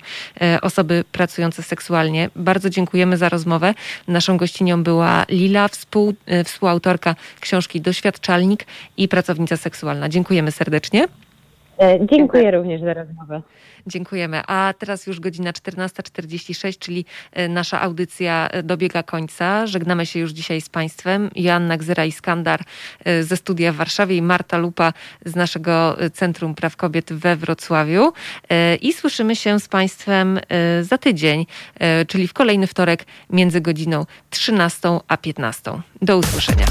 osoby pracujące seksualnie. Bardzo dziękujemy za rozmowę. Naszą gościnią była Lila, współ, e, współautorka książki Doświadczalnik i pracownica seksualna. Dziękujemy serdecznie. Dziękuję, Dziękuję również za rozmowę. Dziękujemy. A teraz już godzina 14.46, czyli e, nasza audycja e, dobiega końca. Żegnamy się już dzisiaj z Państwem. Joanna Gzyra-Iskandar e, ze studia w Warszawie i Marta Lupa z naszego Centrum Praw Kobiet we Wrocławiu. I słyszymy się z Państwem za tydzień, czyli w kolejny wtorek między godziną 13 a 15. Do usłyszenia.